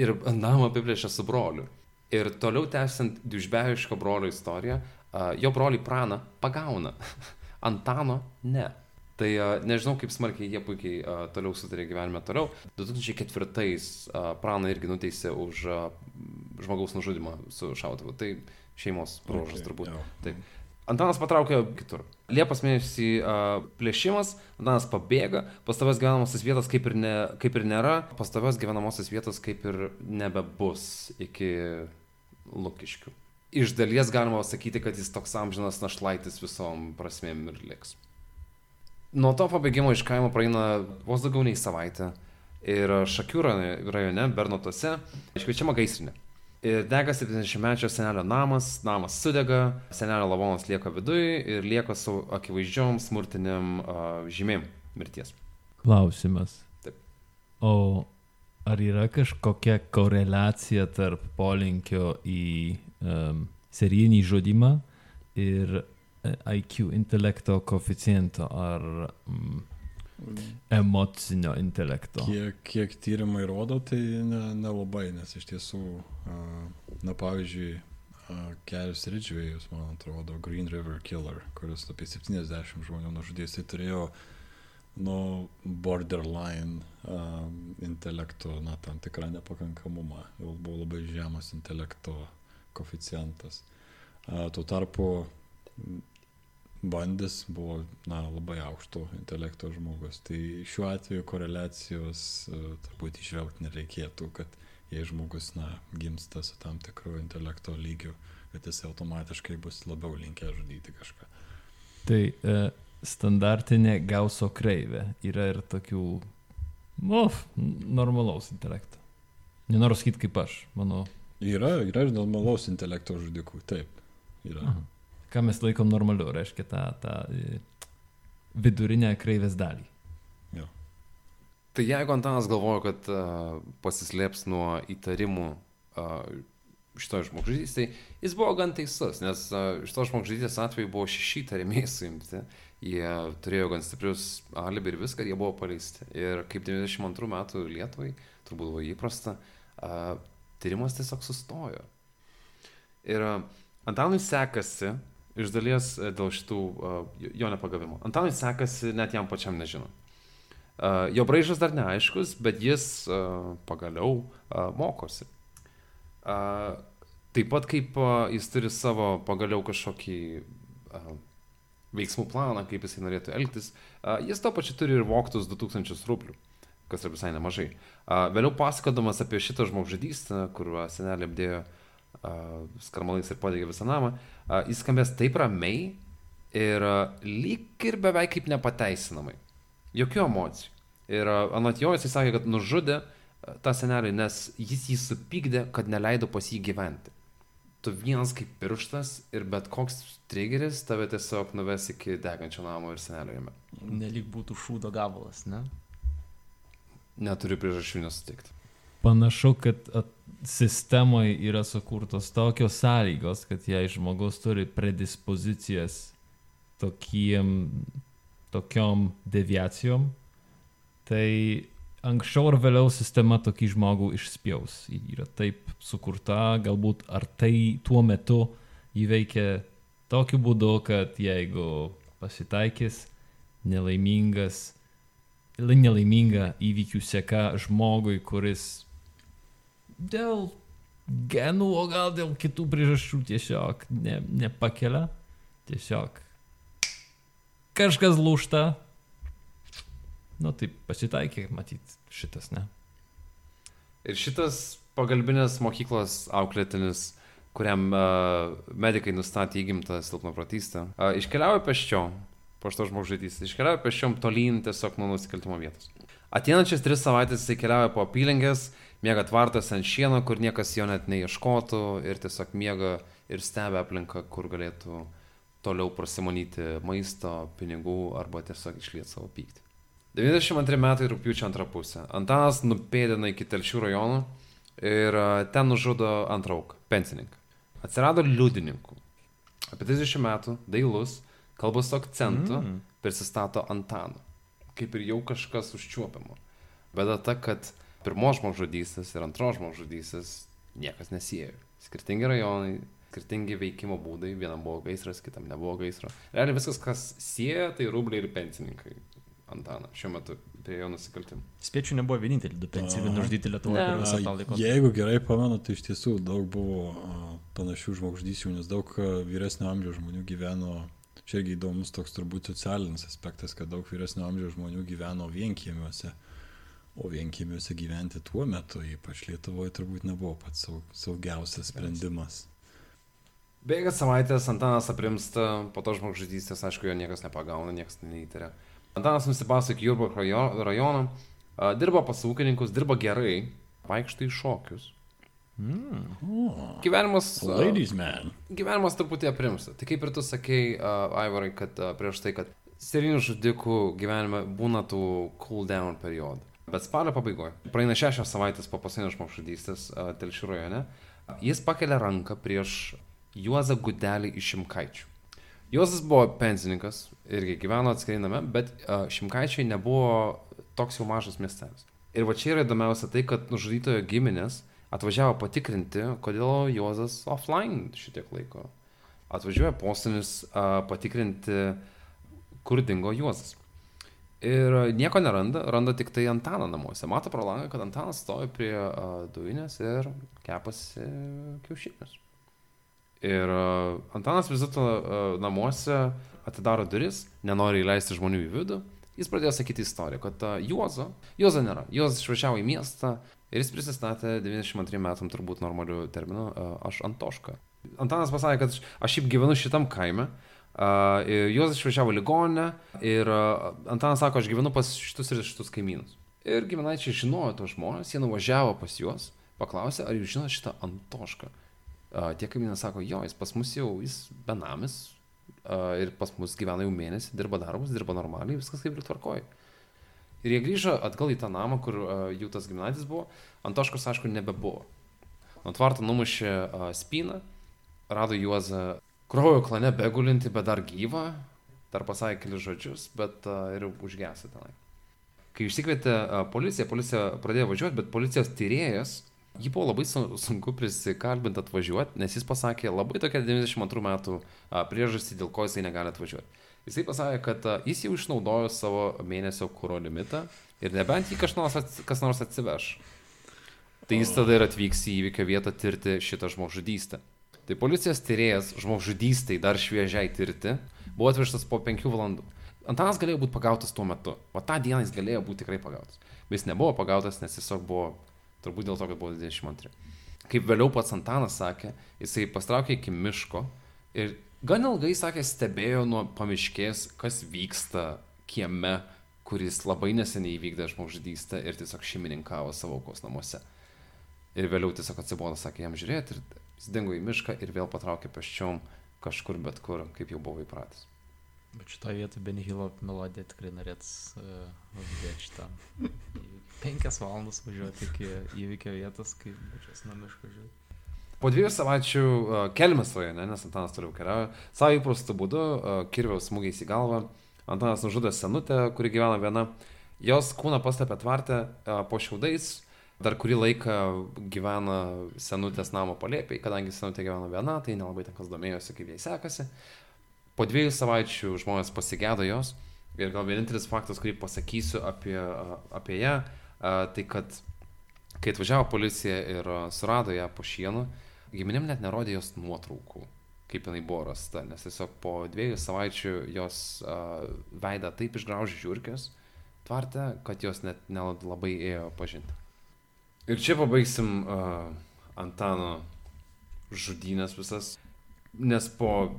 ir namą apiplėšė su broliu. Ir toliau tęsiant dužbeviško brolio istoriją, jo broliai praną pagauna. Antano ne. Tai nežinau, kaip smarkiai jie puikiai toliau sutarė gyvenime toliau. 2004-ais uh, Praną irgi nuteisė už žmogaus nužudimą su šautuvu. Tai šeimos bruožas okay, turbūt. Jau. Taip. Antanas patraukė kitur. Liepos mėnesį uh, plėšimas, Antanas pabėga, pastovios gyvenamosios vietos kaip ir, ne, kaip ir nėra, pastovios gyvenamosios vietos kaip ir nebebus iki Lukiškių iš dalies galima sakyti, kad jis toks amžinas našlaitis visom prasmėm ir liks. Nuo to pabėgimo iš kaimo praeina vos daugiau nei savaitę ir Šakių rajone, Bernotose, iškviečiama gaisrinė. Ir dega 70-mečio senelio namas, namas sudega, senelio lavonas lieka viduje ir lieka su akivaizdžiom smurtiniam uh, žymėm mirties. Klausimas. Taip. O ar yra kažkokia koreliacija tarp polinkio į um, serijinį žudimą ir e, IQ intelekto koeficiento ar mm, emocinio intelekto. Kiek, kiek tyrimai rodo, tai nelabai, ne nes iš tiesų, na pavyzdžiui, Kelius Ridžvėjus, man atrodo, Green River Killer, kuris apie 70 žmonių nužudys, tai turėjo nu, borderline um, intelekto, na, tam tikrą nepakankamumą. Jau buvo labai žemas intelekto koficijantas. Tuo tarpu bandis buvo na, labai aukšto intelekto žmogus. Tai šiuo atveju koreliacijos turbūt išvelgti nereikėtų, kad jei žmogus na, gimsta su tam tikru intelekto lygiu, kad jis automatiškai bus labiau linkęs žudyti kažką. Tai e, standartinė gauso kreivė yra ir tokių, nu, normalaus intelekto. Nenoriu sakyti kaip aš, manau, Yra, yra ir normalaus intelekto žudikų, taip. Yra. Aha. Ką mes laikom normaliu, reiškia tą, tą e, vidurinę kreivės dalį. Jo. Tai jeigu Antanas galvoja, kad uh, pasislėps nuo įtarimų uh, šito žmogžudystės, tai jis buvo gan teisus, nes uh, šito žmogžudystės atveju buvo šeši įtariamieji suimti, jie turėjo gan stiprius alibi ir viską, jie buvo paleisti. Ir kaip 92 metų Lietuvai, turbūt buvo įprasta, uh, tyrimas tiesiog sustojo. Ir e, Antanui sekasi, iš dalies e, dėl šitų uh, jo nepagavimo. Antanui sekasi net jam pačiam nežinant. Uh, jo braižas dar neaiškus, bet jis uh, pagaliau uh, mokosi. Uh, taip pat kaip uh, jis turi savo pagaliau kažkokį uh, veiksmų planą, kaip jisai norėtų elgtis, uh, jis to pačiu turi ir voktus 2000 rublių. Uh, kas yra visai nemažai. Vėliau pasakodamas apie šitą žmogžudystę, kur senelė apdėjo skarmalais ir padegė visą namą, jis skambės taip ramiai ir lyg ir beveik kaip nepateisinamai. Jokių emocijų. Ir anot jo jisai sakė, kad nužudė tą senelį, nes jis jį supykdė, kad neleido pas jį gyventi. Tu vienas kaip pirštas ir bet koks trigeris tave tiesiog nuves iki degančio namo ir senelio jame. Nelik būtų šūdo gabalas, ne? Neturiu priežasčių nesutikti. Panašu, kad sistemoje yra sukurtos tokios sąlygos, kad jei žmogus turi predispozicijas tokiem, tokiom deviacijom, tai anksčiau ar vėliau sistema tokį žmogų išspjaus. Yra taip sukurta, galbūt ar tai tuo metu įveikia tokiu būdu, kad jeigu pasitaikys nelaimingas nelaiminga įvykių seka žmogui, kuris dėl genų, o gal dėl kitų priežasčių tiesiog ne, nepakelia. Tiesiog kažkas lūšta. Nu, tai pasitaikė, matyt, šitas, ne. Ir šitas pagalbinės mokyklos auklėtinis, kuriam uh, medikai nustatė įgimtą silpnoprotystę, uh, iškeliauja peščio po šito žmogžudystės. Iškeliauja pešiom tolyn tiesiog nuo nusikaltimo vietos. Ateinančias tris savaitės jisai keliauja po apylinkės, miega tvartas ant šieno, kur niekas jo net neieškotų ir tiesiog miega ir stebia aplinką, kur galėtų toliau prasimonyti maisto, pinigų arba tiesiog išlieti savo pyktį. 92 metai rūpiučio antrą pusę. Antanas nupėdina iki Telšių rajonų ir ten nužudo antrą auką - pensininką. Atsirado liudininkų. Apie 30 metų, dailus, kalbos akcentu, mm. prisistato Antanu. Kaip ir jau kažkas užčiuopiamo. Bėda ta, kad pirmos žmogžudystės ir antros žmogžudystės niekas nesiejo. Skirtingi rajonai, skirtingi veikimo būdai, vienam buvo gaisras, kitam nebuvo gaisro. Realiai viskas, kas sieja, tai rubliai ir pensininkai. Antaną šiuo metu prie jo nusikaltimų. Spėčiau, nebuvo vieninteliai du pensijai Aha. nužudyti Lietuvoje per visą tą laiką. Jeigu gerai pamenu, tai iš tiesų daug buvo panašių žmogžudysčių, nes daug vyresnio amžiaus žmonių gyveno, čia irgi įdomus toks turbūt socialinis aspektas, kad daug vyresnio amžiaus žmonių gyveno vienkiemiuose, o vienkiemiuose gyventi tuo metu, ypač Lietuvoje, turbūt nebuvo pats saug, saugiausias sprendimas. Bėga savaitės, Antanas aprimsta, po to žmogžudystės, aišku, jo niekas nepagauna, niekas neįtarė. Antanas nusibaso iki rajo- rajono, a, dirbo pas ūkininkus, dirbo gerai, vaikšto į šokius. Mm. O, Gyvenimas, ladies man. gyvenimas truputį aprimsta. Tai kaip ir tu sakei, uh, Aivarai, kad uh, prieš tai, kad serijinių žudikų gyvenime būna tų cool down periodų. Bet spalio pabaigoje, praeina šešios savaitės po paskutinio žmogžudystės uh, Telšių rajone, jis pakelia ranką prieš Juozą Gudelį iš Šimkaičių. Juozas buvo pensininkas, irgi gyveno atskiriname, bet uh, Šimkaičiai nebuvo toks jau mažas miestelis. Ir va čia yra įdomiausia tai, kad nužudytojo giminės atvažiavo patikrinti, kodėl Juozas offline šitiek laiko. Atvažiuoja postinis uh, patikrinti, kur dingo Juozas. Ir nieko neranda, randa tik tai Antaną namuose. Mato pro langą, kad Antanas stovi prie uh, dujinės ir kepasi kiaušinius. Ir uh, Antanas vis dėlto uh, namuose atidaro duris, nenori įleisti žmonių į vidų. Jis pradėjo sakyti istoriją, kad uh, Juozo, Juozo nėra. Juozas išvažiavo į miestą ir jis prisistatė 92 metam turbūt normalių terminų, uh, aš Antoška. Antanas pasakė, kad aš šiaip gyvenu šitam kaime. Uh, Juozas išvažiavo ligoninę ir Antanas sako, aš gyvenu pas šitus ir šitus kaimynus. Ir giminaičiai žinojo tos žmonės, jie nuvažiavo pas juos, paklausė, ar jūs žinote šitą Antošką. Tie kaimynai sako, jo, jis pas mus jau, jis benamis ir pas mus gyvena jau mėnesį, dirba darbus, dirba normaliai, viskas kaip ir tvarkoja. Ir jie grįžo atgal į tą namą, kur jų tas giminaitis buvo. Antoškos, aišku, nebebuvo. Nuo tvarto numušė spyną, rado Juozą kraujo klane begulinti, bet dar gyvą, dar pasakė kelius žodžius, bet uh, ir užgesė tenai. Kai išsikvietė uh, policiją, policija pradėjo važiuoti, bet policijos tyrėjas, jį buvo labai su- sunku prisikalbinti atvažiuoti, nes jis pasakė labai tokią 92 metų uh, priežastį, dėl ko jisai negali atvažiuoti. Jisai pasakė, kad uh, jis jau išnaudojo savo mėnesio kūro limitą ir nebent jį kas nors, ats- kas nors atsiveš. Tai jis tada ir atvyks į įvykio vietą tirti šitą žmogžudystę. Tai policijos tyrėjas žmogžudystai dar šviežiai tirti buvo atvežtas po penkių valandų. Antanas galėjo būti pagautas tuo metu. O tą dieną jis galėjo būti tikrai pagautas. Bet jis nebuvo pagautas, nes tiesiog buvo, turbūt dėl to, kad buvo 22. Kaip vėliau pats Antanas sakė, jisai pastraukė iki miško ir gan ilgai, sakė, stebėjo nuo pamiškės, kas vyksta kieme, kuris labai neseniai įvykdė žmogžudystę ir tiesiog šeimininkavo savo aukos namuose. Ir vėliau tiesiog atsibodo, sakė, jam žiūrėti ir jis dingo į mišką ir vėl patraukė peščiom kažkur bet kur, kaip jau buvo įpratęs. Bet šitoje vietoje Benihilo melodija tikrai norėtų uh, uždėti šitą. Penkias valandas važiuoti iki įvykio vietos, kai važiuos nuo miško žiūrėti. Po dviejų savaičių uh, Kelmės rajone, nes Antanas toliau keliauja, savo įprastų būdu, uh, kirviaus smūgiais į galvą, Antanas nužudė senutę, kuri gyvena viena. Jos kūną paslėpė tvartę uh, po šiaudais, dar kurį laiką gyvena senutės namo palėpiai, kadangi senutė gyvena viena, tai nelabai ten kas domėjosi, kaip jai sekasi. Po dviejų savaičių žmonės pasigėdo jos ir gal vienintelis faktas, kurį pasakysiu apie, apie ją, tai kad kai atvažiavo policija ir surado ją po šienu, giminėm net nerodė jos nuotraukų, kaip jinai buvo rasta, nes tiesiog po dviejų savaičių jos a, veidą taip išgraužė žiūrkės tvarte, kad jos net nelabai ėjo pažinti. Ir čia pabaigsim uh, Antano žudynės visas, nes po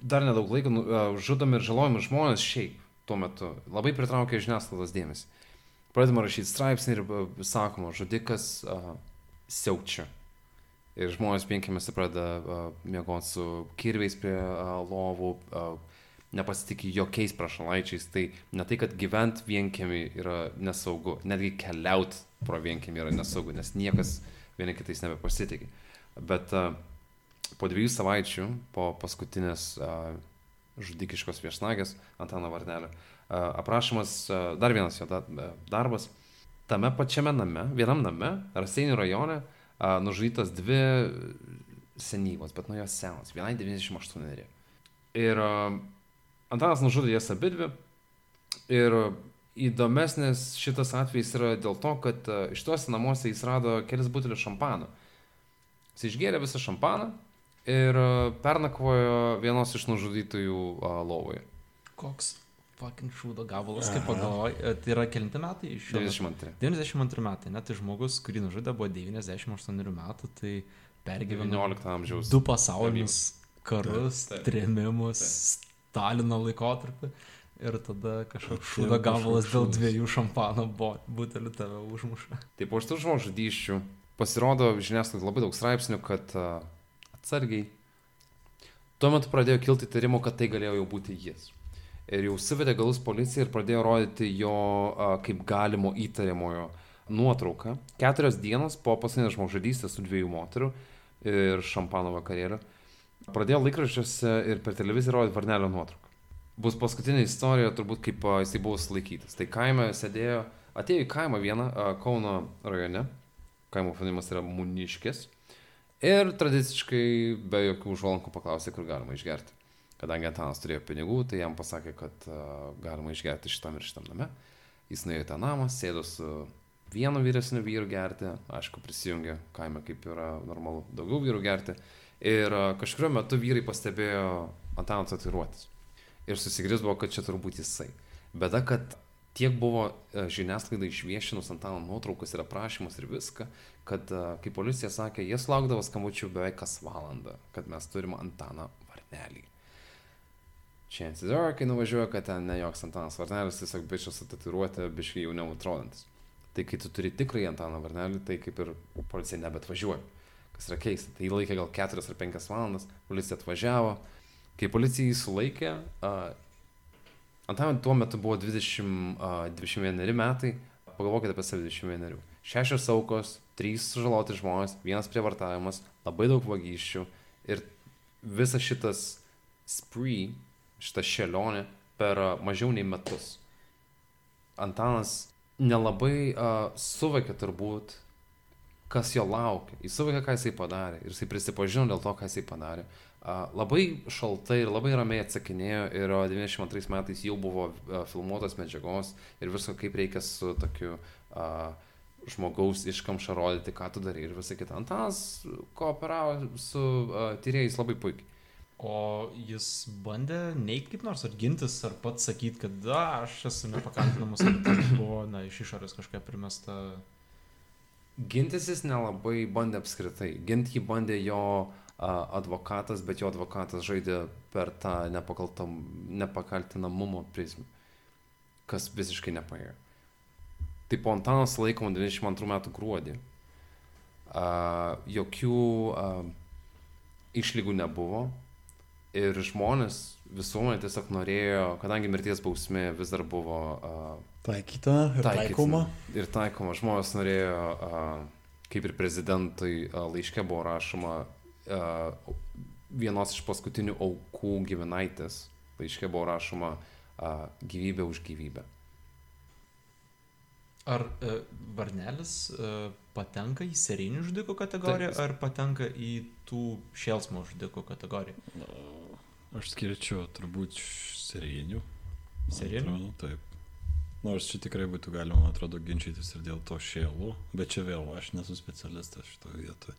dar nedaug laiko a, žudomi ir žalojami žmonės šiaip tuo metu labai pritraukia žiniasklaidos dėmesį. Pradedama rašyti straipsnį ir a, sakoma, žudikas uh, siaučia. Ir žmonės vienkėmėse pradeda uh, miegoti su kirviais prie uh, lovų, uh, nepasitikė jokiais prašalaičiais. Tai ne tai, kad gyvent vienkėmi yra nesaugu, netgi keliaut pro vienkėmi yra nesaugu, nes niekas vieni kitais nebepasitikė. Bet uh, po dviejų savaičių, po paskutinės uh, žudikiškos viešnagės Antano Varnelio, uh, aprašomas uh, dar vienas jo da, uh, darbas. Tame pačiame name, vienam name, Raseinių rajone, uh, nužudytos dvi senyvos, bet nuo jos senos, vienai 98. Ir uh, Antanas nužudė jas abidvi. Ir įdomesnis šitas atvejis yra dėl to, kad uh, iš tuose namuose jis rado kelis butelius šampano. Jis išgėrė visą šampaną ir uh, pernakvojo vienos iš nužudytųjų uh, lovoje. Koks fucking šūdo gabalas, kaip. E, Tai yra kelinti metai iš šio. 92. 92 metai, net tai žmogus, kurį nužudė, buvo 98 metų, tai pergyveno 19 amžiaus. du pasaulinius karus, trėmimus, Stalino laikotarpį. Ir tada kažkoks Taip, šūdo gabalas dėl dviejų šampano butelių tave užmuša. Tai po šitų žmogžudysčių pasirodo žiniasklaidai labai daug straipsnių, kad uh, atsargiai. Tuo metu pradėjo kilti įtarimų, kad tai galėjo jau būti jis. Ir jau suvedė galus policija ir pradėjo rodyti jo uh, kaip galimo įtariamojo nuotrauką. Keturios dienos po paskutinės žmogžudystės su dviejų moterų ir šampano vakarėliu. Pradėjo laikraščiuose ir per televiziją rodyti Varnelio nuotrauką. Bus paskutinė istorija, turbūt kaip jisai buvo sulaikytas. Tai kaime sėdėjo, atėjo į kaimą vieną Kauno rajone, kaimo pavadinimas yra Muniškis. Ir tradiciškai be jokių užvalankų paklausė, kur galima išgerti. Kadangi Antanas turėjo pinigų, tai jam pasakė, kad uh, galima išgerti šitam ir šitam name. Jis nuėjo į tą namą, sėdo su vienu vyresniu vyru gerti, aišku, prisijungė kaime, kaip yra normalu, daugiau vyrų gerti. Ir uh, kažkurio metu vyrai pastebėjo Antano tatuiruotis. Ir susigrizbo, kad čia turbūt jisai. Bėda, kad tiek buvo e, žiniasklaida išviešinus Antano nuotraukas ir aprašymus ir viską, kad, e, kaip policija sakė, jie laukdavo skambučių beveik kas valandą, kad mes turim Antaną Varnelį. Chances are, kai nuvažiuoja, kad ten ne joks Antanas Varnelis, tiesiog bičias su tatuiruotė, biškai jau neutrodantis. Tai kai tu turi tikrai Antaną Varnelį, tai kaip ir policija nebet važiuoja. Kas yra keista. Tai laikė gal 4 ar 5 valandas, policija atvažiavo. Kai policija jį sulaikė, uh, Antanui tuo metu buvo 20, uh, 21 metai, pagalvokite apie save 21. Šešios aukos, trys sužaloti žmonės, vienas prievartavimas, labai daug vagysčių ir visas šitas spree, šita šelionė per uh, mažiau nei metus. Antanas nelabai uh, suvokė turbūt, kas jo laukia. Jis suvokė, ką jisai padarė ir jisai prisipažino dėl to, ką jisai padarė. Uh, labai šaltai ir labai ramiai atsakinėjo ir uh, 92 metais jau buvo uh, filmuotos medžiagos ir visko, kaip reikia su tokiu uh, žmogaus iškamša rodyti, ką tu darai ir visą kitą. Antanas kooperavo su uh, tyrėjais labai puikiai. O jis bandė neikti kaip nors, ar gintis, ar pats sakyti, kad da, aš esu nepakaltinamas, ar tai buvo, na, iš išorės kažkokia primesta. Gintis jis nelabai bandė apskritai. Gint jį bandė jo advokatas, bet jo advokatas žaidė per tą nepakaltam, nepakaltinamumo prizmę, kas visiškai nepaėjo. Tai po Antanas laikom 22 metų gruodį. A, jokių a, išlygų nebuvo ir žmonės visuomenė tiesiog norėjo, kadangi mirties bausmė vis dar buvo a, Taikyta ir Taikytina. taikoma. Ir taikoma, žmonės norėjo, a, kaip ir prezidentui a, laiške buvo rašoma, a, vienos iš paskutinių aukų gyvenaitės, laiške buvo rašoma a, gyvybė už gyvybę. Ar e, Varnelis e, patenka į serijinių žudikų kategoriją, Taip. ar patenka į tų šėlsmo žudikų kategoriją? Aš skirčiau turbūt. Serijinių? Atrodo, Taip. Nors čia tikrai būtų galima, man atrodo, ginčytis ir dėl to šėlų, bet čia vėl aš nesu specialistas šitoje vietoje.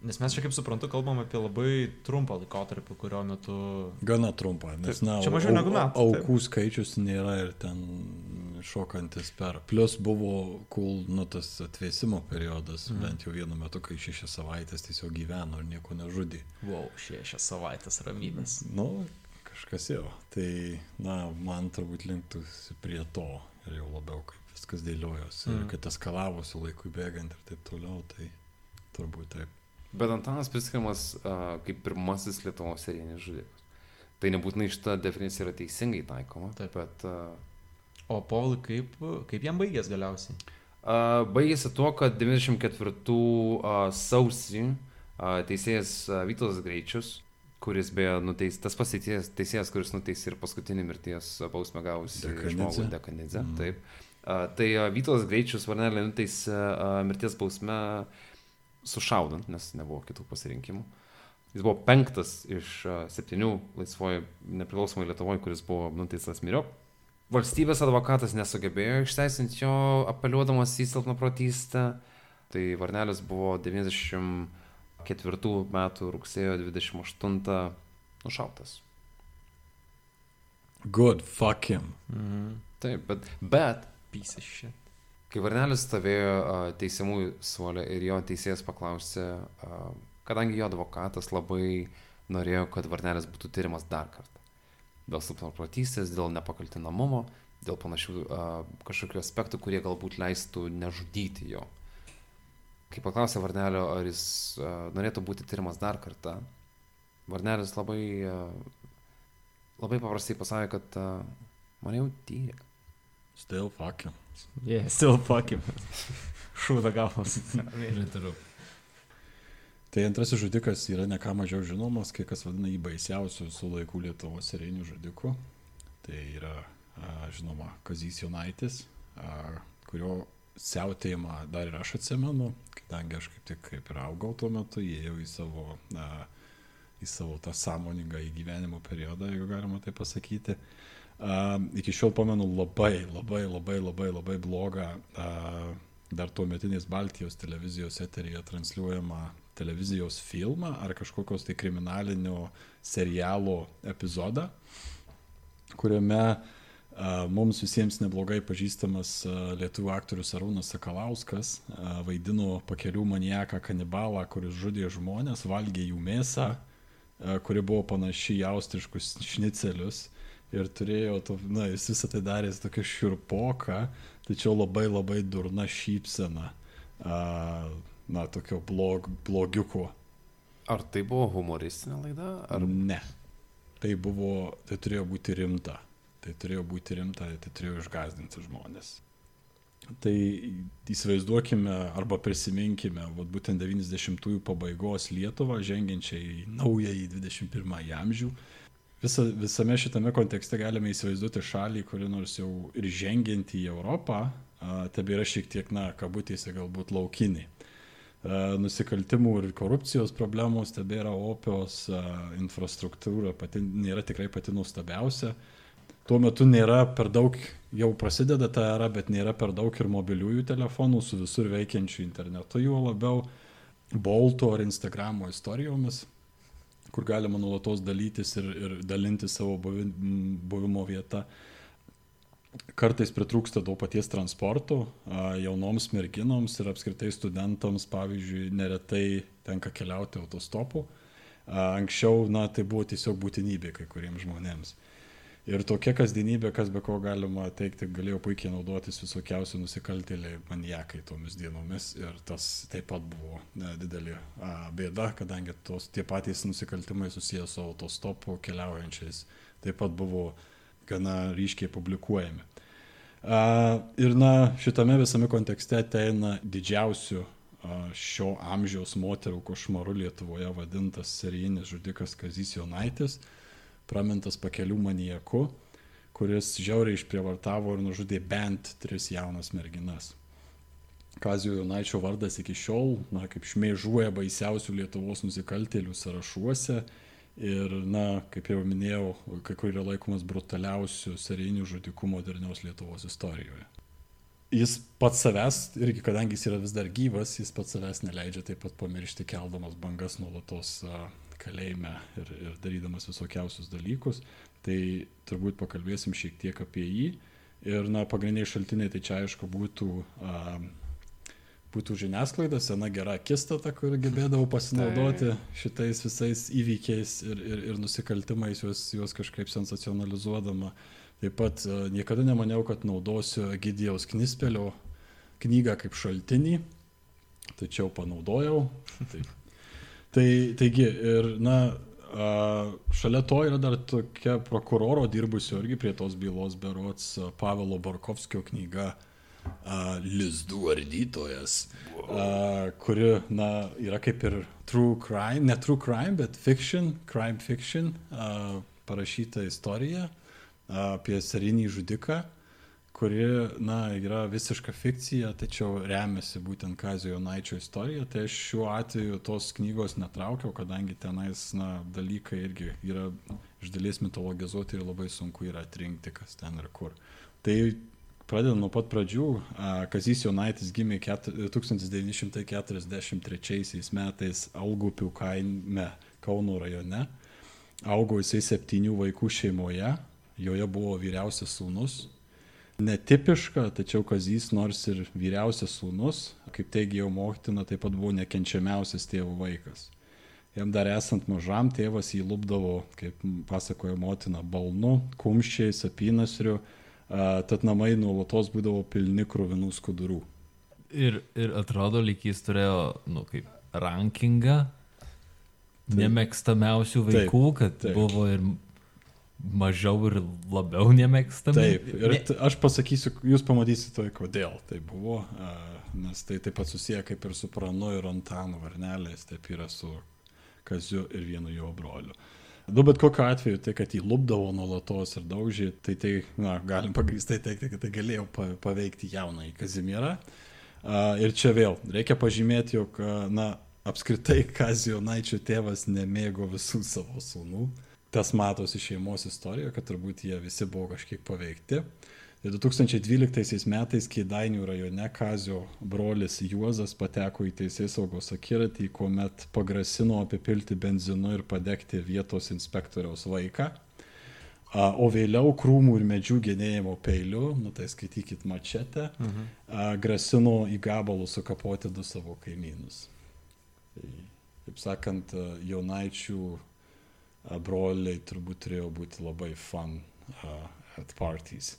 Nes mes čia, kaip suprantu, kalbam apie labai trumpą laikotarpį, kurio metu... Gana trumpą, nes, Taip, na, čia mažiau au- negu metai, Aukų skaičius nėra ir ten šokantis per. Plus buvo cool, nu, tas atvėsimo periodas, mm. bent jau vienu metu, kai šešias savaitės tiesiog gyveno ir nieko nežudė. Wow, šešias savaitės ramybės. Nu, kažkas jau. Tai, na, man turbūt linktųsi prie to ir jau labiau, kaip viskas dėliojosi. Mm. Kad eskalavosi laikui bėgant ir taip toliau, tai turbūt taip. Bet Antanas priskiriamas uh, kaip pirmasis Lietuvos serijinis žudikas. Tai nebūtinai šita definicija yra teisingai taikoma. Taip. Bet uh, O Paulai, kaip, kaip jam baigės galiausiai? uh, baigėsi tuo, kad 94 uh, sausį uh, teisėjas uh, Vytos Greičius, kuris beje nuteis, tas pats teisėjas, kuris nuteisė ir paskutinį mirties bausmę gavusi žmogų Dekanidze. Mhm. Mm. Taip. Uh, tai uh, Vytos Greičius varnelė nuteisė uh, mirties bausmę sušaudant, nes nebuvo kitų pasirinkimų. Jis buvo penktas iš septynių laisvoje nepriklausomai Lietuvoje, kuris buvo nuteistas miriop. Valstybės advokatas nesugebėjo išteisinti jo apeliuodamas į silpnaprotystę. Tai Varnelis buvo 94 metų rugsėjo 28 nušautas. Good, fuck him. Mhm. Taip, bet, bet Piece of shit. Kai Varnelis stovėjo uh, teisiamųjų suolė ir jo teisėjas paklausė, uh, kadangi jo advokatas labai norėjo, kad Varnelis būtų tyrimas dar kartą. Dėl silpnaprotystės, dėl nepakaltinamumo, dėl panašių uh, kažkokių aspektų, kurie galbūt leistų nežudyti jo. Kai paklausė Varnelio, ar jis uh, norėtų būti tyrimas dar kartą, Varnelis labai, uh, labai paprastai pasakė, kad uh, mane jau tyrė. Still fuck him. Yeah, still fuck him. Šūda galvas. Pritariu. Tai antrasis žudikas yra ne ką mažiau žinomas, kai kas vadina jį baisiausiu visų laikų Lietuvos serijinių žudikų. Tai yra, a, žinoma, Kazys Jonaitis, a, kurio siautėjimą dar ir aš atsimenu, kadangi aš kaip tik kaip ir augau tuo metu, įėjau į savo, a, į savo tą sąmoningą įgyvenimo periodą, jeigu galima tai pasakyti. A, iki šiol pamenu labai, labai, labai, labai, labai blogą a, dar tuo metinės Baltijos televizijos eteryje transliuojamą televizijos filmą ar kažkokios tai kriminalinio serialo epizodą, kuriame a, mums visiems neblogai pažįstamas lietuvių aktorius Arūnas Sakalauskas vaidino pakelių maniaką kanibalą, kuris žudė žmonės, valgė jų mėsą, kuri buvo panaši į austriškus šnicelius ir turėjo, to, na, jis visą tai darė tokia šiurpoka, tačiau labai labai durna šypsena, na, tokio blog, blogiuko. Ar tai buvo humoristinė laida? Ar ne? Tai buvo, tai turėjo būti rimta. Tai turėjo būti rimta, tai turėjo išgazdinti žmonės. Tai įsivaizduokime arba prisiminkime, vat, būtent 90-ųjų pabaigos Lietuvą, žengiančią į naująjį 21 amžių. Visa, visame šitame kontekste galime įsivaizduoti šalį, kuri nors jau ir žengianti į Europą, a, tebėra šiek tiek, na, kabutėse galbūt laukiniai. Nusikaltimų ir korupcijos problemos tebėra opios, a, infrastruktūra pati, nėra tikrai pati nuostabiausia. Tuo metu nėra per daug, jau prasideda ta era, bet nėra per daug ir mobiliųjų telefonų su visur veikiančiu internetu, juo labiau Bolto ar Instagramo istorijomis, kur galima nuolatos dalytis ir, ir dalinti savo buvimo vietą. Kartais pritrūksta to paties transporto jaunoms merginoms ir apskritai studentams, pavyzdžiui, neretai tenka keliauti autostopu. Anksčiau, na, tai buvo tiesiog būtinybė kai kuriems žmonėms. Ir tokia kasdienybė, kas be ko galima teikti, galėjo puikiai naudotis visokiausi nusikaltėliai, maniakai tomis dienomis. Ir tas taip pat buvo ne, didelė a, bėda, kadangi tos, tie patys nusikaltimai susijęs su autostopu keliaujančiais taip pat buvo gana ryškiai publikuojami. A, ir na, šitame visame kontekste ateina didžiausių a, šio amžiaus moterų košmaru Lietuvoje vadintas serijinis žudikas Kazys Jonaitis pramintas pakelių manieku, kuris žiauriai išprievartavo ir nužudė bent tris jaunas merginas. Kazio Jonaičio vardas iki šiol, na, kaip šmėžuoja baisiausių Lietuvos nusikaltėlių sąrašuose ir, na, kaip jau minėjau, kai kur yra laikomas brutaliausių serijinių žudikų modernios Lietuvos istorijoje. jis pats savęs, irgi kadangi jis yra vis dar gyvas, jis pats savęs neleidžia taip pat pamiršti keldamas bangas nuolatos kalėjime ir, ir darydamas visokiausius dalykus. Tai turbūt pakalbėsim šiek tiek apie jį. Ir, na, pagrindiniai šaltiniai tai čia aišku būtų, a, būtų žiniasklaida, sena gera akistata, kur gebėdavo pasinaudoti šitais visais įvykiais ir, ir, ir nusikaltimais, juos, juos kažkaip sensacionalizuodama. Taip pat a, niekada nemaniau, kad naudosiu Gidijaus Knispelio knygą kaip šaltinį, tačiau panaudojau. Tai, tai, taigi, ir, na, šalia to yra dar tokia prokuroro dirbusio irgi prie tos bylos berots Pavelo Barkovskio knyga Lizdų ardytojas, kuri, na, yra kaip ir true crime, ne true crime, bet fiction, crime fiction, parašyta istorija apie serinį žudiką, kuri, na, yra visiška fikcija, tačiau remiasi būtent Kazio Jonaičio istorija. Tai aš šiuo atveju tos knygos netraukiau, kadangi tenais, na, dalykai irgi yra iš dalies mitologizuoti ir labai sunku yra atrinkti, kas ten ir kur. Tai pradedant nuo pat pradžių, Kazys Jonaitis gimė ket- 1943 metais Algupių kaime Kauno rajone. Augo jisai septynių vaikų šeimoje, joje buvo vyriausias sūnus. Netipiška, tačiau Kazys nors ir vyriausias sūnus, kaip teigia jo motina, taip pat buvo nekenčiamiausias tėvų vaikas. Jam dar esant mažam tėvas jį lūpdavo, kaip pasakoja motina, balnu, kumščiais, apynasriu, a, tad namai nuolatos būdavo pilni krūvinų skudurų. Ir, ir atrodo, lyg jis turėjo, nu, kaip rankingą nemėgstamiausių Taip, vaikų, kad taip. buvo ir mažiau ir labiau nemėgstami. Taip, ir t- aš pasakysiu, jūs pamatysite, kodėl tai buvo, nes tai taip pat susiję kaip ir su Pranu ir Antanu Varneliais, taip yra su Kaziu ir vienu jo broliu. Nu, bet kokiu atveju, tai, kad jį lūpdavo nuolatos ir daužė, tai tai, na, galim pagrįstai teikti, kad tai galėjo pa- paveikti jaunąjį Kazimierą. Ir čia vėl reikia pažymėti, jog, na, apskritai Kazijo Naičio tėvas nemėgo visų savo sūnų. Tas matosi šeimos istorijoje, kad turbūt jie visi buvo kažkiek paveikti. Ir 2012 metais Kėdainių rajone Kazio brolis Juozas pateko į teisės saugos akiratį, kuomet pagrasino apipilti benzinu ir padegti vietos inspektoriaus vaiką. O vėliau krūmų ir medžių genėjimo peiliu, nu tai skaitykit mačetę, Mhm. grasino į gabalus sukapoti du savo kaimynus. Tai, kaip sakant, jaunaičių broliai turbūt turėjo būti labai fun uh, at parties.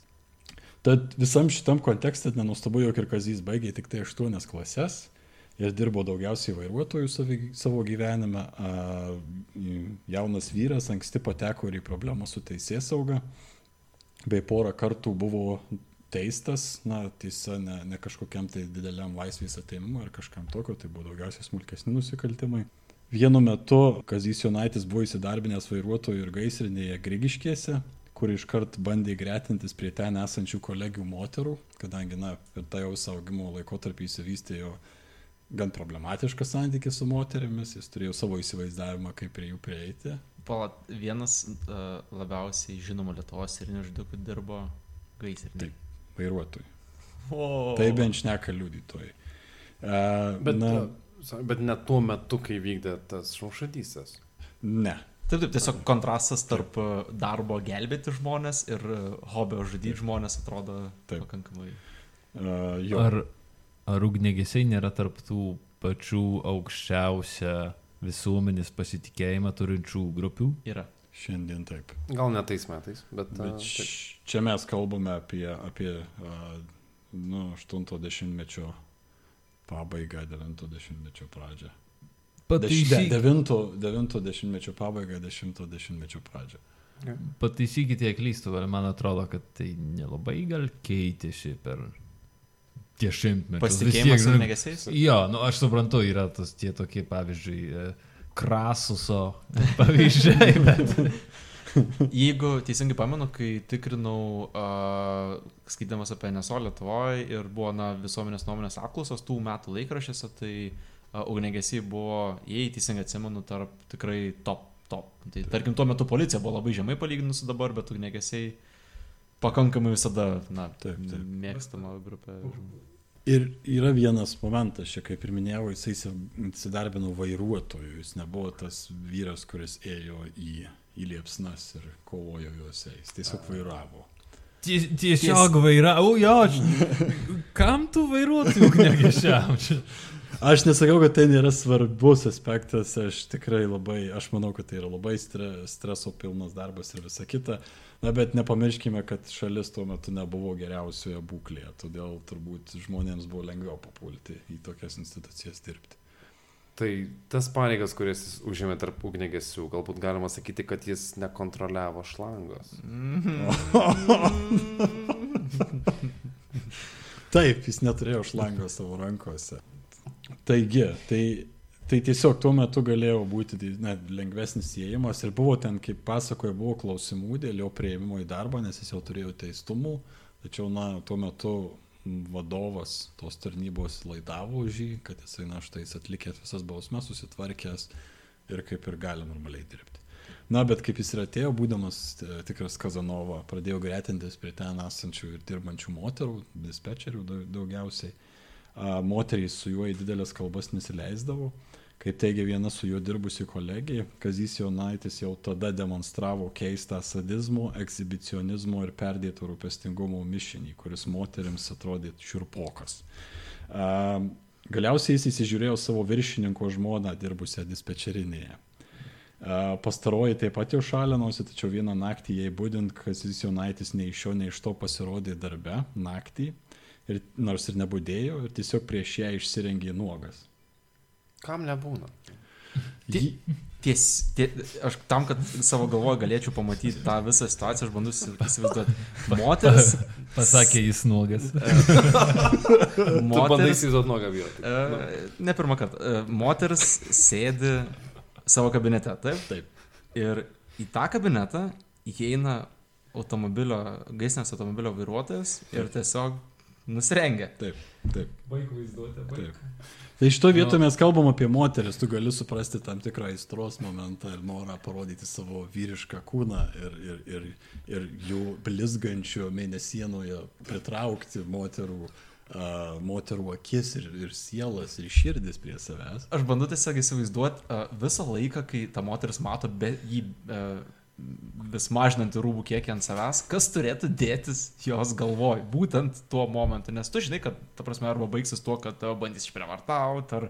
Tad visam šitam kontekste nenustabu, jog ir Kazys baigė tik tai aštuonias klases ir dirbo daugiausiai vairuotojų savo gyvenime. Jaunas vyras anksti pateko ir į problemą su teisės sauga, bei porą kartų buvo teistas, na, tiesa, ne, ne kažkokiam tai dideliam laisvės ateimui ar kažkam tokio, tai buvo daugiausiai smulkesni nusikaltimai. Vienu metu Kazys Jonaitis buvo įsidarbinęs vairuotojų ir gaisrinėje Grigiškėse, kur iškart bandė gretintis prie ten esančių kolegių moterų, kadangi, na, per tą jau savo augimo laikotarpį įsivystė jo gan problematiškas santykis su moterimis, jis turėjo savo įsivaizdavimą, kaip prie jų prieiti. Pala, vienas uh, labiausiai žinomų Lietuvos ir nežudikų dirbo gaisrinė. Taip. Vairuotojai. O, Tai bent šneka liudytojai. Uh, Bet, na, na, bet ne tuo metu, kai vykdė tas šaušadystės. ne. Taip, taip, tiesiog kontrastas tarp e, darbo gelbėti žmonės ir e, hobio žudyti žmonės atrodo Taip. pakankamai. Uh, jo. Ar, ar ugnegesiai nėra tarptų pačių aukščiausią visuomenės pasitikėjimą turinčių grupių? Yra. Šiandien taip. Gal ne tais metais, bet... Bet š- čia mes kalbame apie, apie uh, nu, 80-mečio pabaigą, 90-mečio pradžią. Pataisykite, 90-mečio pabaigą, 10-mečio pradžią. pataisykite, jei klystu, bet man atrodo, kad tai nelabai gal keitėsi per dešimtmečius. Pasitikėjimas Vis tiek, su nu, negesiais? Jo, nu aš suprantu, yra tas tie tokie, pavyzdžiui, e, krasuso pavyzdžiai, bet Jeigu teisingai pamenu, kai tikrinau, uh, skaitydamas apie NSO Lietuvoje ir buvo na, visuomenės nuomonės apklausos tų metų laikraščiuose, tai uh, ugnegesiai buvo, jei teisingai atsimenu, tarp tikrai top, top. Tai tarkim, tuo metu policija buvo labai žemai palyginus su dabar, bet ugnegesiai pakankamai visada, na, Taip, taip. mėgstama grupė. Ir yra vienas momentas, čia kaip ir minėjau, jisai įsi- įsidarbino vairuotoju, jis nebuvo tas vyras, kuris ėjo į, į liepsnas ir kovojo juose, jis tiesiog vairavo. Ties- Tiesiog vairavo, jo, aš... kam tu vairuotojų čia? Aš nesakau, kad tai nėra svarbus aspektas, aš tikrai labai, aš manau, kad tai yra labai stre, streso pilnas darbas ir visa kita. Na, bet nepamirškime, kad šalis tuo metu nebuvo geriausioje būklėje, todėl turbūt žmonėms buvo lengviau papulti į tokias institucijas dirbti. Tai tas pareigas, kuris jis užėmė tarp ugnegesių, galbūt galima sakyti, kad jis nekontroliavo šlangos. Taip, jis neturėjo šlango savo rankose. Taigi, tai, tai tiesiog tuo metu galėjo būti ne, lengvesnis įėjimas ir buvo ten, kaip pasakoja, buvo klausimų dėl jo prieimimo į darbą, nes jis jau turėjo teistumų, tačiau, na, tuo metu vadovas tos tarnybos laidavo už jį, kad jisai, na, štai jis atlikęs visas bausmes, susitvarkęs ir kaip ir gali normaliai dirbti. Na, bet kaip jis ir atėjo, būdamas e, tikras Kazanova, pradėjo gretintis prie ten esančių ir dirbančių moterų, dispečerių dau- daugiausiai. A, Moterys su juo į didelės kalbas nesileisdavo. Kaip teigia viena su juo dirbusi kolegija, Kazys Jonaitis jau tada demonstravo keistą sadizmo, ekshibicionizmo ir perdėto rūpestingumo mišinį, kuris moteriams atrodė šiurpokas. A, Galiausiai jis įsižiūrėjo savo viršininko žmoną dirbusią dispečerinėje. Pastaroji taip pat jau šalinosi, tačiau vieną naktį jai būdint, kas jis Jonaitis nei iš šio, nei iš to pasirodė darbe naktį, ir, nors ir nebūdėjo, ir tiesiog prieš ją išsirengė nuogas. Kam nebūna? Jį, Ties, tie, aš tam, kad savo galvoje galėčiau pamatyti tą visą situaciją, aš bandu įsi- įsivaizduoti. Moteris. Pasakė jis nuogas. Moteris įsivaizduoti nuogą vyrą. tai- e, ne pirmą kartą. E, moteris sėdi savo kabinete, taip? taip. Ir į tą kabinetą įeina automobilio, gaisrinės automobilio vairuotojas ir tiesiog nusirengia. Taip, taip. Baig vaizduoti, Taip. Tai iš to vieto mes kalbam apie moteris, tu gali suprasti tam tikrą aistros momentą ir norą parodyti savo vyrišką kūną ir, ir, ir, ir jų blizgančio mėnesienoje pritraukti moterų, uh, moterų akis ir, ir sielas ir širdis prie savęs. Aš bandau tiesiog įsivaizduoti uh, visą laiką, kai ta moteris mato be, jį uh, vis mažinantį rūbų kiekį ant savęs, kas turėtų dėtis jos galvoj, būtent tuo momentu. Nes tu žinai, kad, ta prasme, arba baigsis tuo, kad bandys išprievartauti, ar,